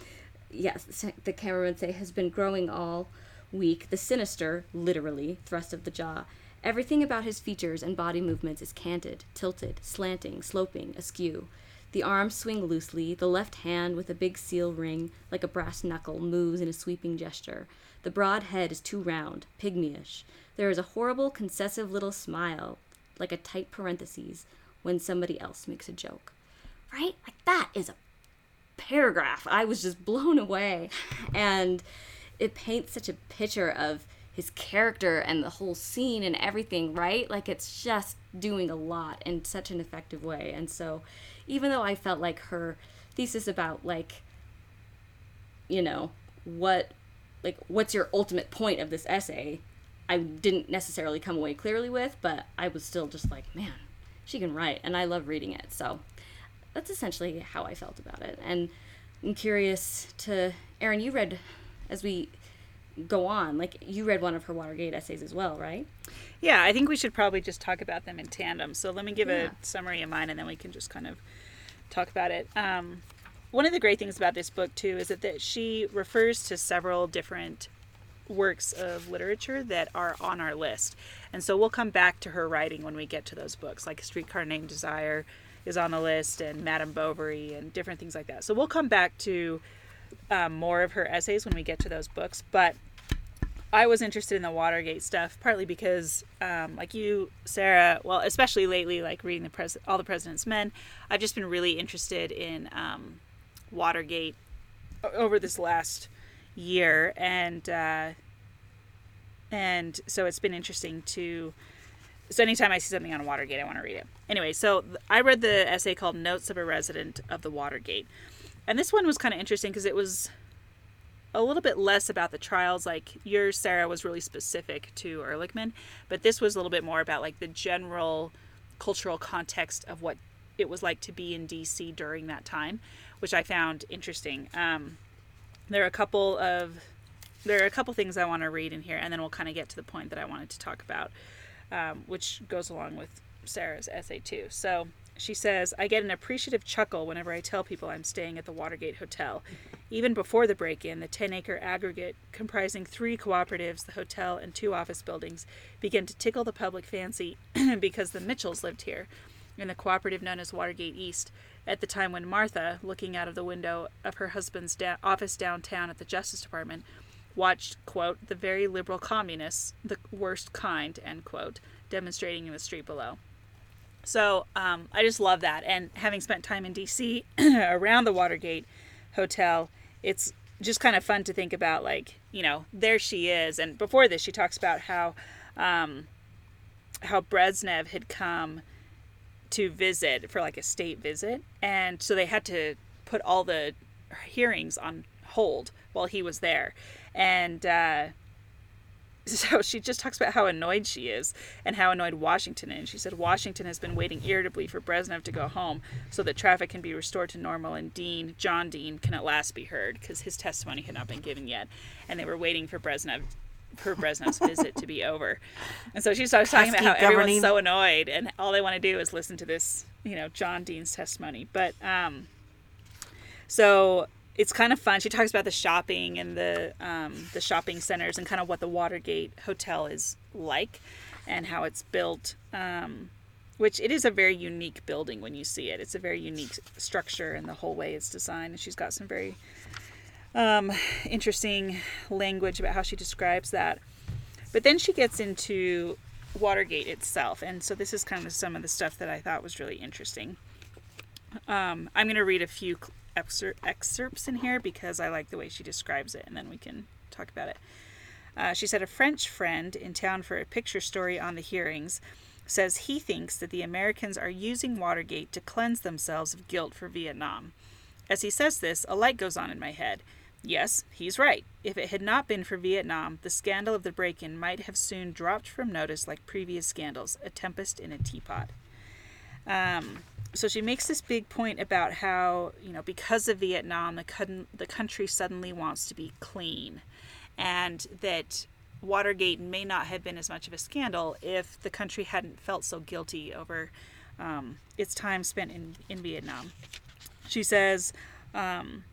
yes, the cameraman say has been growing all week. The sinister, literally, thrust of the jaw. Everything about his features and body movements is canted, tilted, slanting, sloping, askew. The arms swing loosely. The left hand, with a big seal ring, like a brass knuckle, moves in a sweeping gesture. The broad head is too round, pygmyish. There is a horrible, concessive little smile, like a tight parenthesis, when somebody else makes a joke. Right? Like that is a paragraph. I was just blown away. And it paints such a picture of his character and the whole scene and everything, right? Like it's just doing a lot in such an effective way. And so, even though I felt like her thesis about, like, you know, what, like, what's your ultimate point of this essay, I didn't necessarily come away clearly with, but I was still just like, man, she can write, and I love reading it. So that's essentially how I felt about it. And I'm curious to, Erin, you read, as we go on, like you read one of her Watergate essays as well, right? Yeah, I think we should probably just talk about them in tandem. So let me give yeah. a summary of mine, and then we can just kind of talk about it. Um, one of the great things about this book too is that, that she refers to several different works of literature that are on our list. And so we'll come back to her writing when we get to those books, like Streetcar Named Desire is on the list, and Madame Bovary, and different things like that. So we'll come back to um, more of her essays when we get to those books. But I was interested in the Watergate stuff partly because, um, like you, Sarah, well, especially lately, like reading the pres- all the President's Men, I've just been really interested in um, Watergate over this last year, and uh, and so it's been interesting to. So anytime I see something on Watergate, I want to read it. Anyway, so I read the essay called "Notes of a Resident of the Watergate," and this one was kind of interesting because it was a little bit less about the trials. Like yours, Sarah, was really specific to Ehrlichman, but this was a little bit more about like the general cultural context of what it was like to be in DC during that time, which I found interesting. Um, there are a couple of there are a couple things I want to read in here, and then we'll kind of get to the point that I wanted to talk about, um, which goes along with Sarah's essay too. So she says, I get an appreciative chuckle whenever I tell people I'm staying at the Watergate Hotel. Even before the break in, the 10 acre aggregate comprising three cooperatives, the hotel, and two office buildings began to tickle the public fancy because the Mitchells lived here, in the cooperative known as Watergate East, at the time when Martha, looking out of the window of her husband's da- office downtown at the Justice Department, watched, quote, the very liberal communists, the worst kind, end quote, demonstrating in the street below. So um, I just love that. And having spent time in DC around the Watergate Hotel, it's just kind of fun to think about, like, you know, there she is. And before this, she talks about how. Um, how Brezhnev had come to visit for like a state visit, and so they had to put all the hearings on hold while he was there, and uh, so she just talks about how annoyed she is and how annoyed Washington is. She said Washington has been waiting irritably for Brezhnev to go home so that traffic can be restored to normal and Dean, John Dean, can at last be heard because his testimony had not been given yet, and they were waiting for Brezhnev for Brezhnev's visit to be over. And so she starts talking about how Pesky everyone's so annoyed and all they want to do is listen to this, you know, John Dean's testimony. But um so it's kind of fun. She talks about the shopping and the um, the shopping centers and kind of what the Watergate Hotel is like and how it's built. Um, which it is a very unique building when you see it. It's a very unique structure and the whole way it's designed. And she's got some very um, interesting language about how she describes that. But then she gets into Watergate itself, and so this is kind of some of the stuff that I thought was really interesting. Um, I'm going to read a few excer- excerpts in here because I like the way she describes it, and then we can talk about it. Uh, she said a French friend in town for a picture story on the hearings says he thinks that the Americans are using Watergate to cleanse themselves of guilt for Vietnam. As he says this, a light goes on in my head. Yes, he's right. If it had not been for Vietnam, the scandal of the break in might have soon dropped from notice like previous scandals, a tempest in a teapot. Um, so she makes this big point about how, you know, because of Vietnam, the, con- the country suddenly wants to be clean. And that Watergate may not have been as much of a scandal if the country hadn't felt so guilty over um, its time spent in, in Vietnam. She says, um,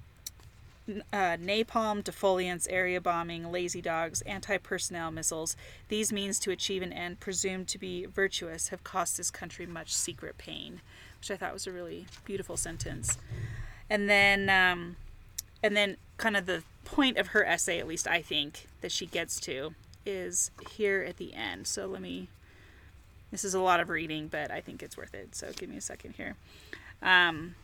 uh, napalm, defoliants, area bombing, lazy dogs, anti personnel missiles, these means to achieve an end presumed to be virtuous have cost this country much secret pain, which I thought was a really beautiful sentence. And then, um, and then, kind of the point of her essay, at least I think, that she gets to, is here at the end. So let me. This is a lot of reading, but I think it's worth it. So give me a second here. Um,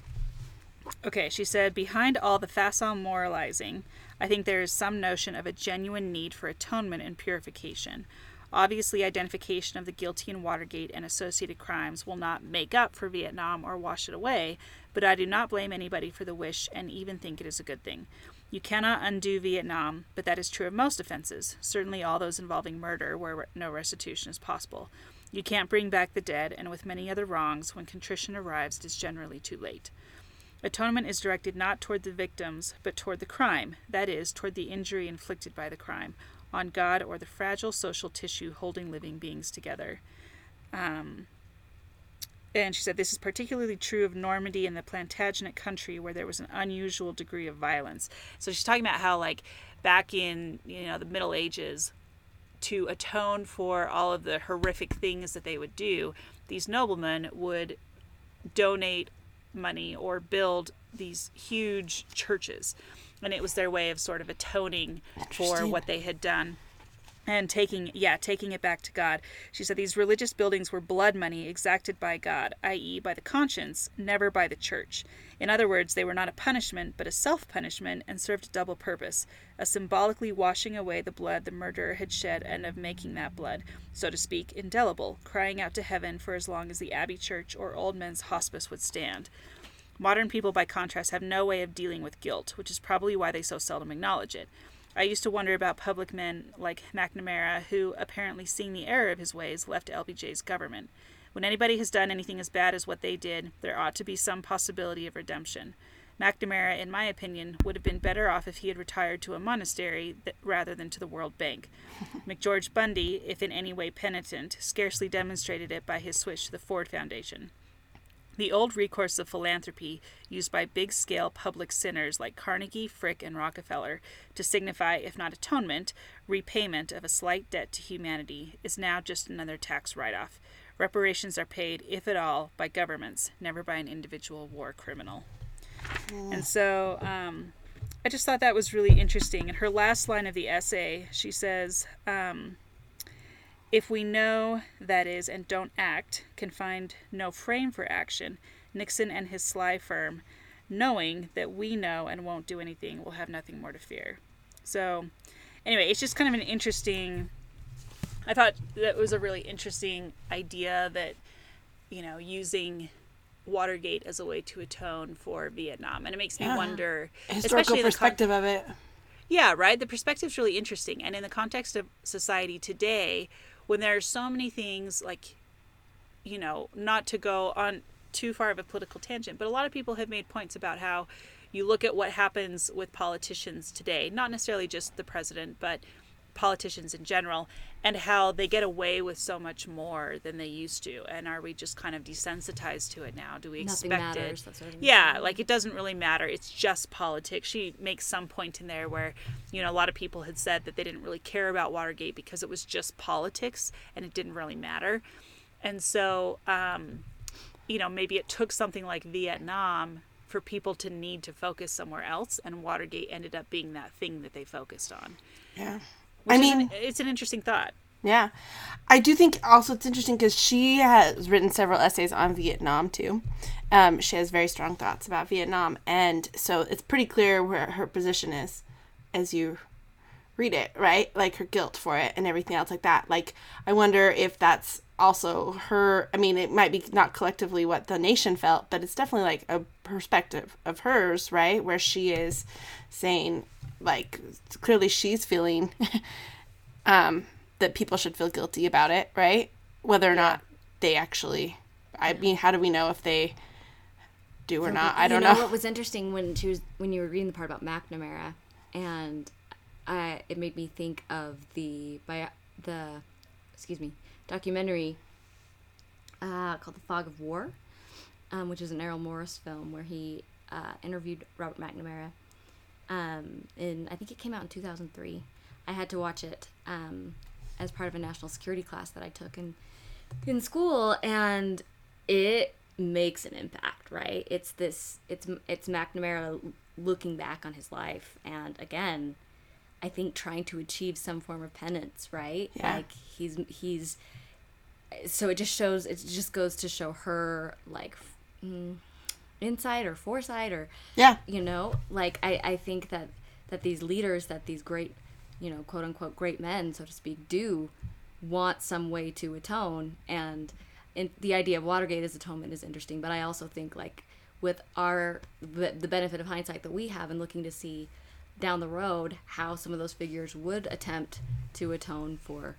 Okay, she said, behind all the facile moralizing, I think there is some notion of a genuine need for atonement and purification. Obviously, identification of the guilty in Watergate and associated crimes will not make up for Vietnam or wash it away, but I do not blame anybody for the wish and even think it is a good thing. You cannot undo Vietnam, but that is true of most offenses, certainly all those involving murder where no restitution is possible. You can't bring back the dead, and with many other wrongs, when contrition arrives, it is generally too late. Atonement is directed not toward the victims, but toward the crime, that is, toward the injury inflicted by the crime, on God or the fragile social tissue holding living beings together. Um, and she said this is particularly true of Normandy and the Plantagenet country, where there was an unusual degree of violence. So she's talking about how, like, back in you know the Middle Ages, to atone for all of the horrific things that they would do, these noblemen would donate money or build these huge churches. And it was their way of sort of atoning for what they had done and taking yeah taking it back to god. She said these religious buildings were blood money exacted by god i.e by the conscience never by the church. In other words they were not a punishment but a self-punishment and served a double purpose a symbolically washing away the blood the murderer had shed and of making that blood so to speak indelible crying out to heaven for as long as the abbey church or old men's hospice would stand. Modern people, by contrast, have no way of dealing with guilt, which is probably why they so seldom acknowledge it. I used to wonder about public men like McNamara, who, apparently seeing the error of his ways, left LBJ's government. When anybody has done anything as bad as what they did, there ought to be some possibility of redemption. McNamara, in my opinion, would have been better off if he had retired to a monastery th- rather than to the World Bank. McGeorge Bundy, if in any way penitent, scarcely demonstrated it by his switch to the Ford Foundation. The old recourse of philanthropy used by big scale public sinners like Carnegie, Frick, and Rockefeller to signify, if not atonement, repayment of a slight debt to humanity is now just another tax write off. Reparations are paid, if at all, by governments, never by an individual war criminal. And so um, I just thought that was really interesting. In her last line of the essay, she says, um, if we know that is and don't act, can find no frame for action, Nixon and his sly firm, knowing that we know and won't do anything, will have nothing more to fear. So, anyway, it's just kind of an interesting. I thought that was a really interesting idea that, you know, using Watergate as a way to atone for Vietnam, and it makes me Yeah. wonder, Historical the con- perspective of it. yeah, right. The perspective's really interesting, and in the context of society today, when there are so many things like, you know, not to go on too far of a political tangent, but a lot of people have made points about how you look at what happens with politicians today, not necessarily just the president, but politicians in general, and how they get away with so much more than they used to. And are we just kind of desensitized to it now? Do we Nothing expect matters, it? that sort of thing. Yeah, like it doesn't really matter. It's just politics. She makes some point in there where, you know, a lot of people had said that they didn't really care about Watergate because it was just politics and it didn't really matter. And so, um, you know, maybe it took something like Vietnam for people to need to focus somewhere else, and Watergate ended up being that thing that they focused on. Yeah. Which I mean, an- it's an interesting thought. Yeah. I do think also it's interesting because she has written several essays on Vietnam too. Um, she has very strong thoughts about Vietnam. And so it's pretty clear where her position is as you read it, right? Like her guilt for it and everything else like that. Like, I wonder if that's also her. I mean, it might be not collectively what the nation felt, but it's definitely like a perspective of hers, right? Where she is saying, like, clearly she's feeling um, that people should feel guilty about it, right? Whether or not they actually. I mean, how do we know if they do or not? I don't know, know. what was interesting when she was when you were reading the part about McNamara, and I it made me think of the by the excuse me documentary uh, called The Fog of War, um, which is an Errol Morris film where he uh, interviewed Robert McNamara. Um, and I think it came out in 2003. I had to watch it um, as part of a national security class that I took in in school, and it makes an impact, right? It's this, it's it's McNamara looking back on his life, and again, I think trying to achieve some form of penance, right? Yeah. Like he's he's so it just shows it just goes to show her like mm, insight or foresight or Yeah. you know like I, I think that that these leaders that these great you know quote unquote great men so to speak do want some way to atone and and the idea of watergate as atonement is interesting but i also think like with our the, the benefit of hindsight that we have and looking to see down the road how some of those figures would attempt to atone for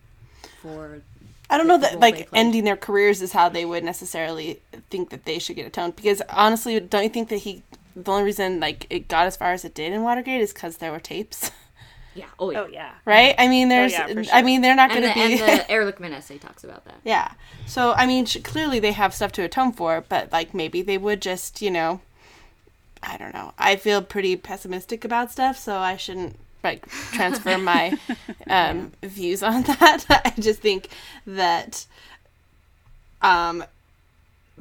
for I don't know that like ending their careers is how they would necessarily think that they should get atoned. Because honestly, don't you think that he the only reason like it got as far as it did in Watergate is because there were tapes, yeah oh yeah, Oh yeah. right? I mean, oh, there's yeah, for I mean, they're not going to be and the Ehrlichman essay talks about that yeah. So I mean, sh- clearly they have stuff to atone for, but like maybe they would just you know, I don't know. I feel pretty pessimistic about stuff, so I shouldn't like transfer my um, views on that. I just think that um,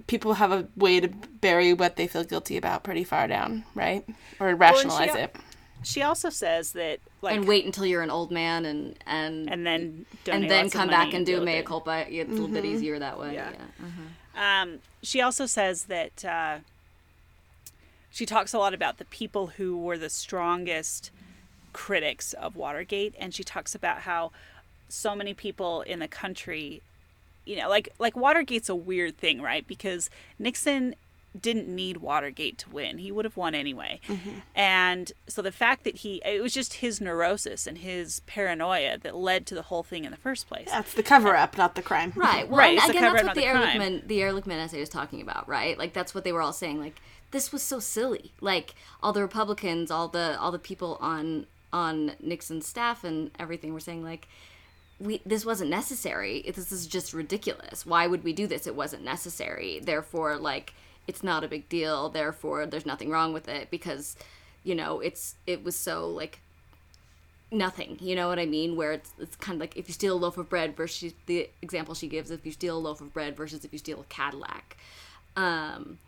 people have a way to bury what they feel guilty about pretty far down, right? Or rationalize al- it. She also says that like and wait until you're an old man and and and then and then lots come money back and do deal mea culpa. It's a little bit easier that way. Yeah. Yeah. Um, she also says that uh, she talks a lot about the people who were the strongest critics of Watergate, and she talks about how so many people in the country, you know, like like Watergate's a weird thing, right? Because Nixon didn't need Watergate to win; he would have won anyway. Mm-hmm. And so the fact that he, it was just his neurosis and his paranoia that led to the whole thing in the first place. That's the cover up, not the crime. Right. Well, Right, and again, that's what the not the crime. Ehrlichman the Ehrlichman essay was talking about, right? Like that's what they were all saying. Like this was so silly. Like all the Republicans, all the all the people on on Nixon's staff and everything we were saying like we this wasn't necessary. This is just ridiculous. Why would we do this? It wasn't necessary. Therefore, like it's not a big deal. Therefore, there's nothing wrong with it because you know it's it was so like nothing you know what i mean where it's, it's kind of like if you steal a loaf of bread versus the example she gives if you steal a loaf of bread versus if you steal a cadillac um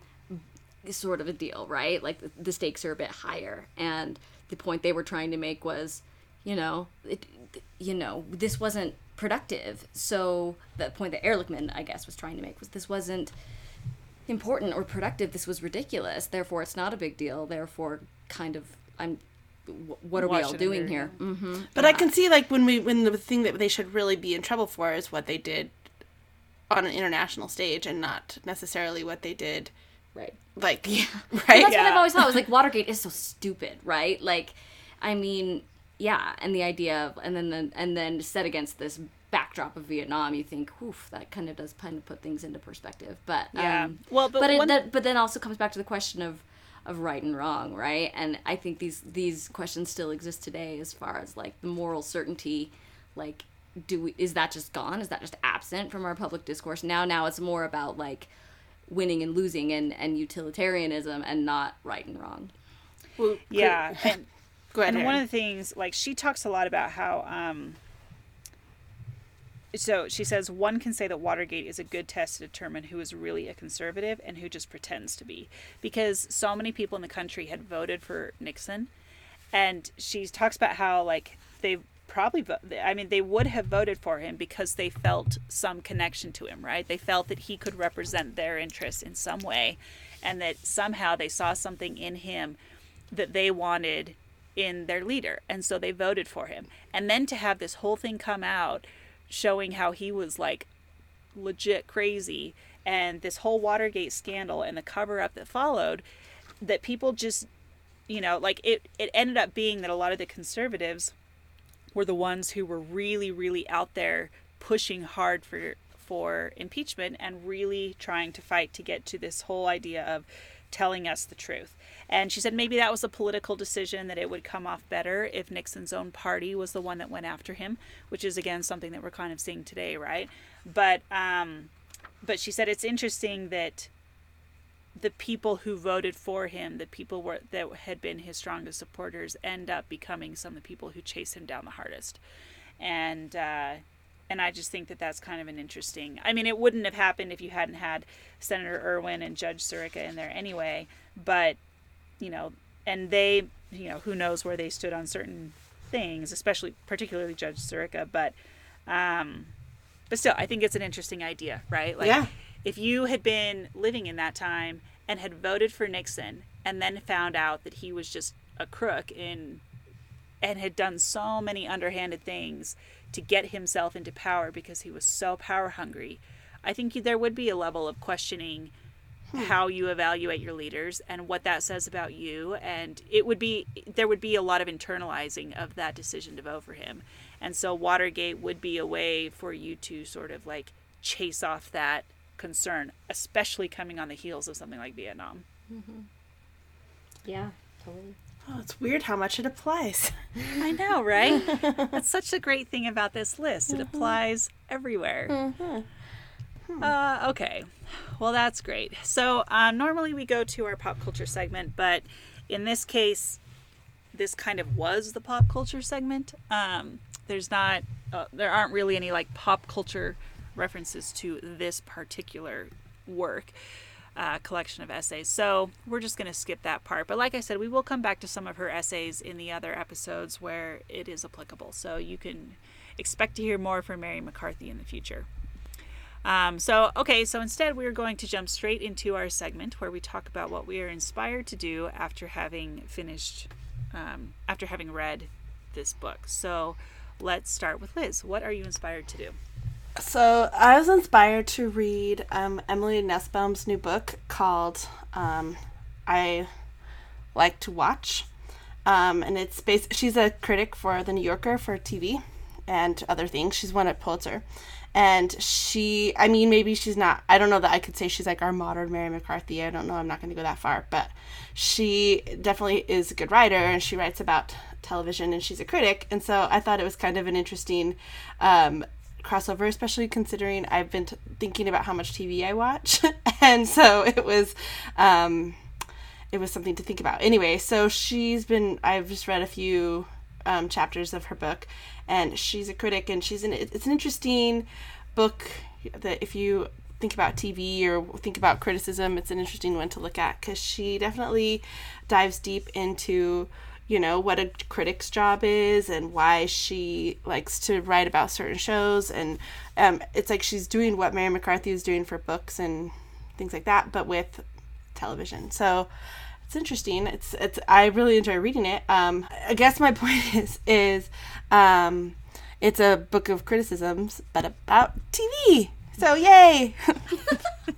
sort of a deal right like the stakes are a bit higher and the point they were trying to make was you know it you know this wasn't productive. So the point that Ehrlichman, I guess, was trying to make was this wasn't important or productive. This was ridiculous. Therefore, it's not a big deal. Therefore, kind of, I'm. What are we all doing be? here? Mm-hmm. But I can see like when we when the thing that they should really be in trouble for is what they did on an international stage and not necessarily what they did Right. like yeah. right That's what I've always thought was like Watergate is so stupid, right? Like, I mean, yeah, and the idea of and then the, and then set against this backdrop of Vietnam, you think, oof, that kind of does kind of put things into perspective. But Yeah. um, Well, but but it, one- that, but then also comes back to the question of of right and wrong, right? And I think these these questions still exist today as far as like the moral certainty, like do we is that just gone? Is that just absent from our public discourse? Now now it's more about like winning and losing and and utilitarianism and not right and wrong. Well, Yeah, and go ahead and one of the things like she talks a lot about how um so she says one can say that Watergate is a good test to determine who is really a conservative and who just pretends to be because so many people in the country had voted for Nixon and she talks about how like they probably I mean they would have voted for him because they felt some connection to him, right? They felt that he could represent their interests in some way and that somehow they saw something in him that they wanted in their leader and so they voted for him and then to have this whole thing come out showing how he was like legit crazy and this whole watergate scandal and the cover up that followed that people just you know like it it ended up being that a lot of the conservatives were the ones who were really really out there pushing hard for for impeachment and really trying to fight to get to this whole idea of telling us the truth. And she said maybe that was a political decision that it would come off better if Nixon's own party was the one that went after him, which is again something that we're kind of seeing today, right? But um but she said it's interesting that the people who voted for him, the people were, that had been his strongest supporters, end up becoming some of the people who chase him down the hardest. And uh, and I just think that that's kind of an interesting. I mean, it wouldn't have happened if you hadn't had Senator Ervin and Judge Sirica in there anyway. But you know, and they, you know, who knows where they stood on certain things, especially particularly Judge Sirica. But um, but still, I think it's an interesting idea, right? Like, Yeah. If you had been living in that time and had voted for Nixon and then found out that he was just a crook in and had done so many underhanded things to get himself into power because he was so power hungry, I think there would be a level of questioning hmm. how you evaluate your leaders and what that says about you. And it would be there would be a lot of internalizing of that decision to vote for him. And so watergate would be a way for you to sort of like chase off that concern especially coming on the heels of something like vietnam Yeah, totally. Oh, it's weird how much it applies. i know right that's such a great thing about this list it applies everywhere Uh, okay. Well, that's great. So, um, normally we go to our pop culture segment, but in this case, this kind of was the pop culture segment. Um, there's not, uh, there aren't really any like pop culture references to this particular work. Uh, collection of essays. So we're just going to skip that part. But like I said, we will come back to some of her essays in the other episodes where it is applicable. So you can expect to hear more from Mary McCarthy in the future. Um, so, okay, so instead, we're going to jump straight into our segment where we talk about what we are inspired to do after having finished, um, after having read this book. So, let's start with Liz. What are you inspired to do? So I was inspired to read um, Emily Nussbaum's new book called um, "I Like to Watch," um, and it's based. She's a critic for the New Yorker for TV and other things. She's won a Pulitzer, and she. I mean, maybe she's not. I don't know that I could say she's like our modern Mary McCarthy. I don't know. I'm not going to go that far, but she definitely is a good writer, and she writes about television, and she's a critic, and so I thought it was kind of an interesting. Um, crossover, especially considering I've been t- thinking about how much TV I watch, and so it was, um, it was something to think about. Anyway, so she's been. I've just read a few um, chapters of her book, and she's a critic, and she's an. It's an interesting book that if you think about TV or think about criticism, it's an interesting one to look at because she definitely dives deep into you know, what a critic's job is and why she likes to write about certain shows. And um, it's like she's doing what Mary McCarthy is doing for books and things like that, but with television. So it's interesting. It's it's I really enjoy reading it. Um, I guess my point is is um, it's a book of criticisms, but about TV. So yay!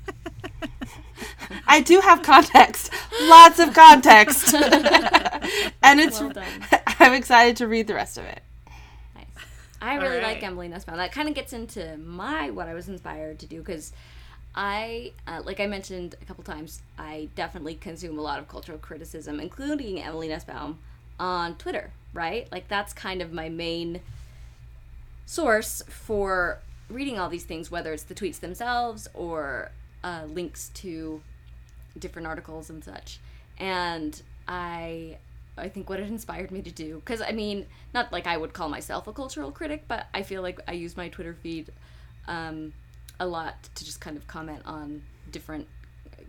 I do have context, lots of context, and it's. Well done. I'm excited to read the rest of it. Nice. I really right. like Emily Nussbaum. That kind of gets into my what I was inspired to do because I, uh, like I mentioned a couple times, I definitely consume a lot of cultural criticism, including Emily Nussbaum, on Twitter. Right, like that's kind of my main source for reading all these things, whether it's the tweets themselves or uh, links to different articles and such. And I, I think what it inspired me to do, because I mean, not like I would call myself a cultural critic, but I feel like I use my Twitter feed um, a lot to just kind of comment on different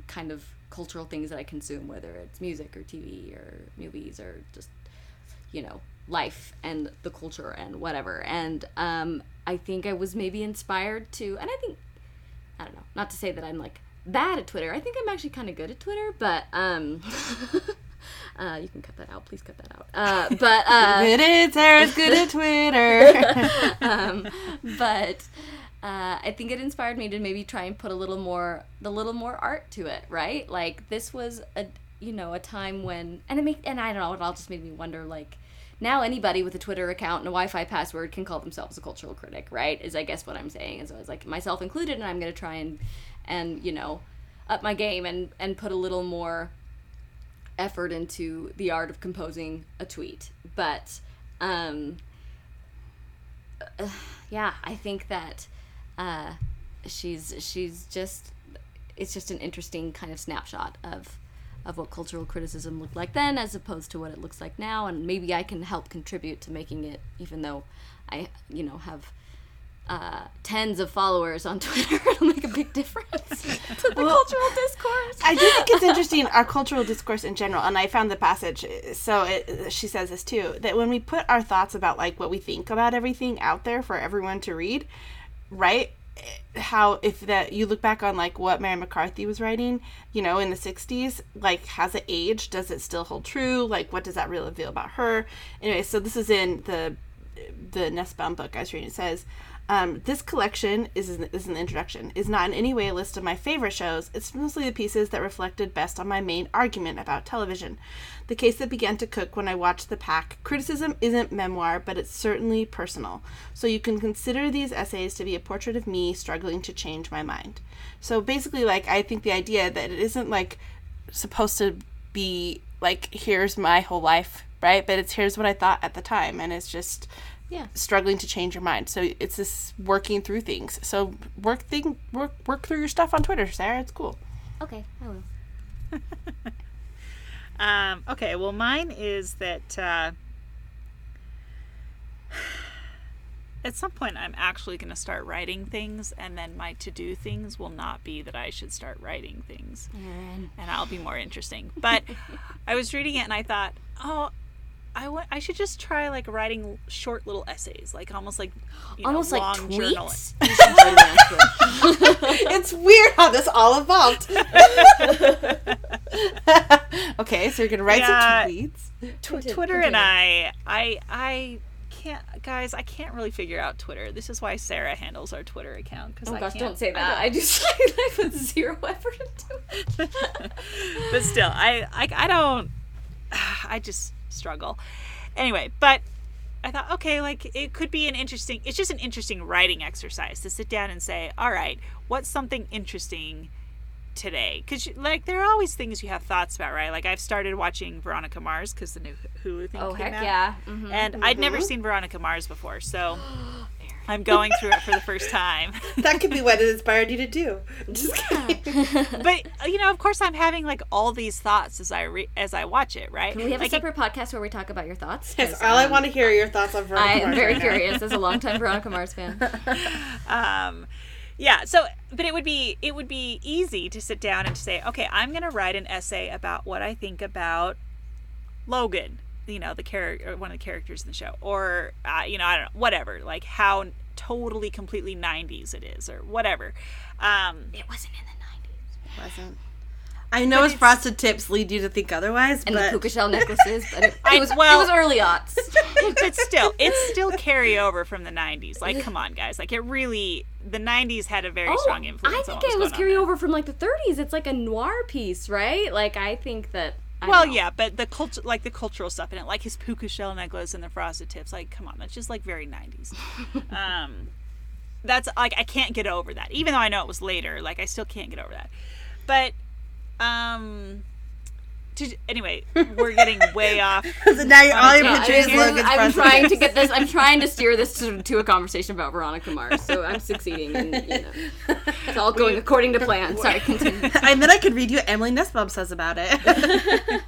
kind of cultural things that I consume, whether it's music or TV or movies or just you know life and the culture and whatever and um, i think i was maybe inspired to and i think i don't know not to say that i'm like bad at twitter i think i'm actually kind of good at twitter but um uh, you can cut that out please cut that out uh, but uh, It is Sarah's good at Twitter. um, but uh, I think it inspired me to maybe try and put a little more, the little more art to it, right? Like this was a, you know, a time when, and it make, and I don't know, it all just made me wonder, like, now anybody with a Twitter account and a Wi-Fi password can call themselves a cultural critic, right? Is I guess what I'm saying. And so was like myself included, and I'm gonna try and, and you know, up my game and and put a little more effort into the art of composing a tweet. But um, uh, yeah, I think that uh, she's she's just it's just an interesting kind of snapshot of of what cultural criticism looked like then as opposed to what it looks like now and maybe I can help contribute to making it even though I you know have uh, tens of followers on Twitter it'll make a big difference to the cultural discourse I do think it's interesting our cultural discourse in general, and I found the passage. So it, she says this too that when we put our thoughts about like what we think about everything out there for everyone to read, right? How if that you look back on like what Mary McCarthy was writing, you know, in the '60s, like has it aged? Does it still hold true? Like what does that really reveal about her? Anyway, so this is in the the Nussbaum book I was reading. It says. Um, this collection is, is an introduction is not in any way a list of my favorite shows. It's mostly the pieces that reflected best on my main argument about television. The case that began to cook when I watched The Pack. Criticism isn't memoir, but it's certainly personal. So you can consider these essays to be a portrait of me struggling to change my mind. So basically, like I think the idea that it isn't like supposed to be like here's my whole life, right? But it's here's what I thought at the time, and it's just yeah struggling to change your mind. So it's this working through things. So work thing work work through your stuff on Twitter, Sarah. It's cool. okay I will Um, okay, well, mine is that uh, at some point I'm actually going to start writing things, and then my to do things will not be that I should start writing things, and I'll be more interesting. But I was reading it and I thought, oh, I wa- I should just try like writing short little essays, like almost like you know, almost like long tweets You should write an actual- It's weird how this all evolved. Okay, so you're gonna write Yeah. some tweets. Tw- Continue- Twitter and. I, I, I can't, guys. I can't really figure out Twitter. This is why Sarah handles our Twitter account. Because Oh I gosh, can't, don't say that. I, just I put zero effort into it. but still, I, I, I don't. I just struggle. Anyway, but I thought, okay, like it could be an interesting. It's just an interesting writing exercise to sit down and say, all right, what's something interesting today? Because like there are always things you have thoughts about, right? Like I've started watching Veronica Mars because the new Hulu thing Oh came heck out. yeah! Mhm. And I'd never seen Veronica Mars before, so I'm going through it for the first time. that could be what it inspired you to do. Just kidding. but you know, of course, I'm having like all these thoughts as I re- as I watch it, right? Can we have like, a separate podcast where we talk about your thoughts? Yes, 'Cause, all I um, want to hear are your thoughts on Veronica I am Mars very right now. curious as a longtime Veronica Mars fan. um yeah so but it would be it would be easy to sit down and to say okay i'm going to write an essay about what i think about logan you know the character one of the characters in the show or uh, you know i don't know whatever like how totally completely 90s it is or whatever um It wasn't in the 90s. it Wasn't. I know his frosted tips lead you to think otherwise, And but the puka shell necklaces, but it, it was well- it was early aughts. but still it's still carry over from the 90s like come on guys like it really the 90s had a very strong influence Oh, I on think what it was going on carry over from like the 30s. It's like a noir piece, right? Like I think that. I well know. yeah but the culture like the cultural stuff in it like his puka shell necklace and the frosted tips like come on that's just like very 90s um that's like i can't get over that. Even though i know it was later like i still can't get over that. But um to, anyway we're getting way off so now you're, all your Yeah, picture is I'm, Logan's I'm frosted trying to get this. I'm trying to steer this to, to a conversation about Veronica Mars. So I'm succeeding, and you know, it's all going according to plan. Sorry, continue. and then I could read you what Emily Nussbaum says about it.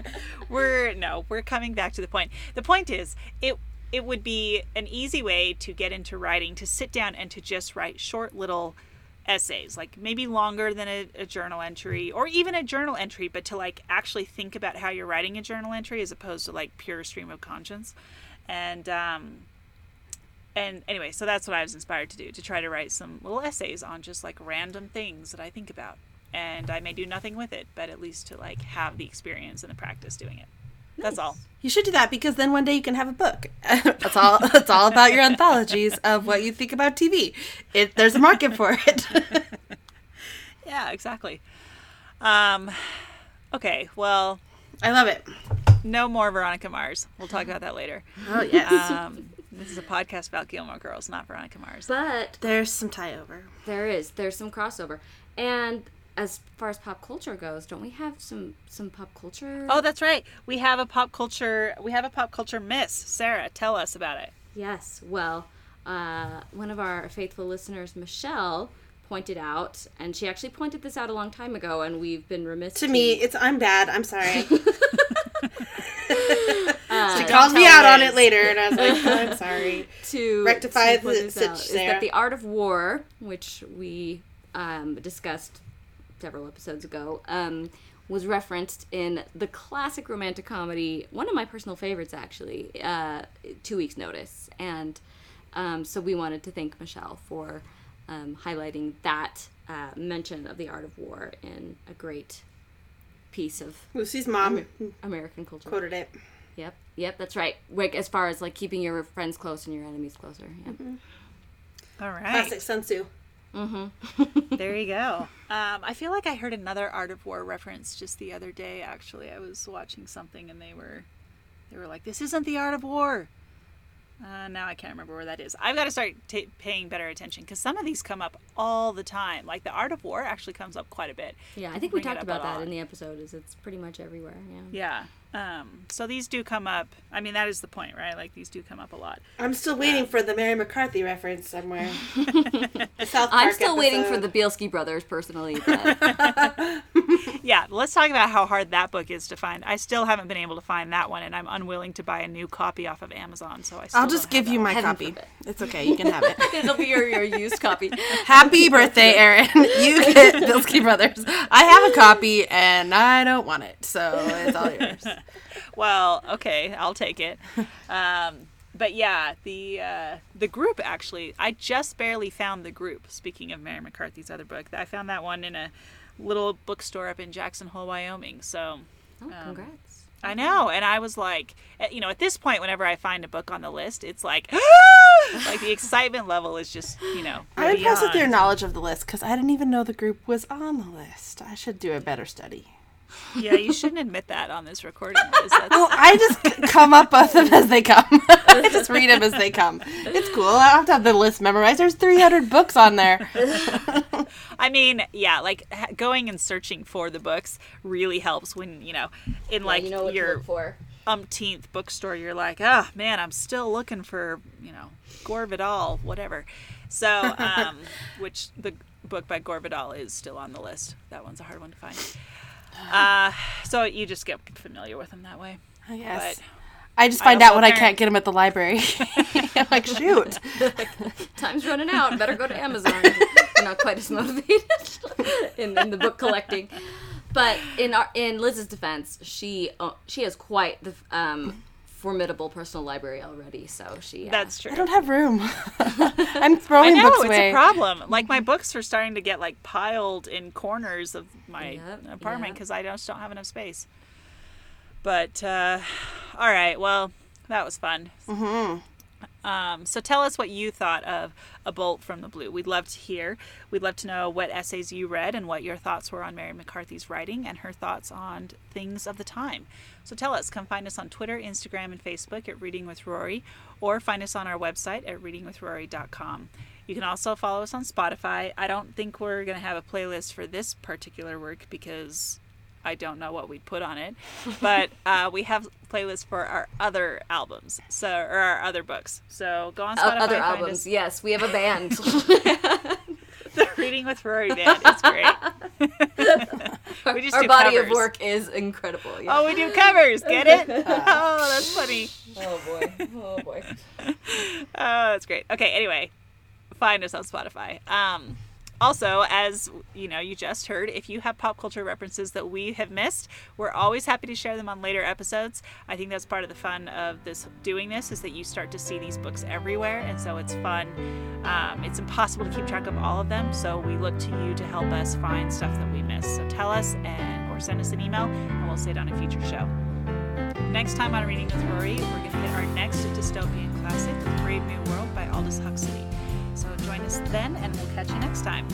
we're no we're coming back to the point the point is it it would be an easy way to get into writing to sit down and to just write short little essays like maybe longer than a, a journal entry or even a journal entry but to like actually think about how you're writing a journal entry as opposed to like pure stream of conscience. And um and anyway so that's what i was inspired to do to try to write some little essays on just like random things that i think about. And i may do nothing with it but at least to like have the experience and the practice doing it that's all You should do that because then one day you can have a book. That's all. It's all about your anthologies of what you think about TV. It there's a market for it. Yeah, exactly. Um, okay, well, I love it. no more Veronica Mars. We'll talk about that later. Oh yes. Um, this is a podcast about Gilmore Girls, not Veronica Mars. But there's some tie over. there is there's some crossover, and as far as pop culture goes, don't we have some some pop culture? Oh, that's right. We have a pop culture. We have a pop culture miss. Sarah, tell us about it. Yes. Well, uh, one of our faithful listeners, Michelle, pointed out, and she actually pointed this out a long time ago, and we've been remiss To me, it's I'm bad. I'm sorry. uh, she called me out on it later, and I was like, oh, I'm sorry. to Rectify to point the this sit- out, is that the art of war, which we um, discussed several episodes ago, um, was referenced in the classic romantic comedy, one of my personal favorites actually, uh, Two Weeks Notice, and um, so we wanted to thank Michelle for um, highlighting that uh, mention of the art of war in a great piece of Lucy's mom American culture. quoted it. Yep, yep, that's right. Like as far as like keeping your friends close and your enemies closer. Yep. All right. Classic Sun Tzu. there you go. Um, I feel like I heard another Art of War reference just the other day. Actually, I was watching something and they were, they were like, "This isn't the Art of War." Uh, now I can't remember where that is. I've got to start ta paying better attention because some of these come up all the time. Like the Art of War actually comes up quite a bit. Yeah, I think we talked about that all. in the episode. Is it's pretty much everywhere. Yeah. Yeah. Um, so these do come up. I mean, that is the point, right? Like these do come up a lot. I'm still waiting for the Mary McCarthy reference somewhere. South Park I'm still waiting for the Bielski brothers personally. But Yeah, let's talk about how hard that book is to find. I still haven't been able to find that one, and I'm unwilling to buy a new copy off of Amazon. So I. Still I'll just give you that my Heaven copy. forbid. It's okay. You can have it. it'll be your, your used copy. Happy birthday, Erin. You get Bielski Brothers. I have a copy and I don't want it, so it's all yours. Well, okay, I'll take it. Um, but yeah, the uh, the group actually, I just barely found the group. Speaking of Mary McCarthy's other book, I found that one in a little bookstore up in Jackson Hole, Wyoming. So Oh, um, congrats. I know, and I was like, you know, at this point, whenever I find a book on the list, it's like, like the excitement level is just, you know, I'm impressed with your beyond. knowledge of the list because I didn't even know the group was on the list. I should do a better study. Yeah, you shouldn't admit that on this recording. Liz. Well, I just come up with them as they come. I just read them as they come. It's cool. I don't have to have the list memorized. There's 300 books on there. I mean, yeah, like going and searching for the books really helps when you know, in like you know your look for. umpteenth bookstore, you're like, oh man, I'm still looking for you know Gore Vidal, whatever. So, um, which the book by Gore Vidal is still on the list. That one's a hard one to find. Uh, so you just get familiar with them that way. I guess. But I just find also out when I can't get them at the library. I'm like, shoot. Time's running out. Better go to Amazon. Not quite as motivated in, in the book collecting. But in our, in Liz's defense, she uh, she has quite the um, formidable personal library already, so she. Uh, That's true. I don't have room. I'm throwing I know books it's a problem. Like my books are starting to get like piled in corners of my Yep, apartment yep. because I just don't have enough space. But uh, all right, well, that was fun. Mm-hmm. Um, so tell us what you thought of A Bolt from the Blue. We'd love to hear. We'd love to know what essays you read and what your thoughts were on Mary McCarthy's writing and her thoughts on things of the time. So tell us. Come find us on Twitter, Instagram, and Facebook at Reading with Rory, or find us on our website at readingwithrory.com. You can also follow us on Spotify. I don't think we're going to have a playlist for this particular work because I don't know what we'd put on it, but uh, we have playlists for our other albums, so or our other books. So go on Spotify. other find albums. us. Yes, we have a band. The Reading with Rory band. It's great. we just Our body covers. of work is incredible. Yeah. Oh, we do covers. Get it? Oh, that's funny. oh boy. Oh boy. Oh, that's great. Okay, anyway, find us on Spotify. Um, also, as you know, you just heard, if you have pop culture references that we have missed, we're always happy to share them on later episodes. I think that's part of the fun of this doing this is that you start to see these books everywhere, and so it's fun. Um, it's impossible to keep track of all of them, so we look to you to help us find stuff that we miss. So tell us and or send us an email, and we'll say it on a future show. Next time on Reading with Rory, we're going to hit our next dystopian classic, Brave New World by Aldous Huxley. So join us then, and we'll catch you next time.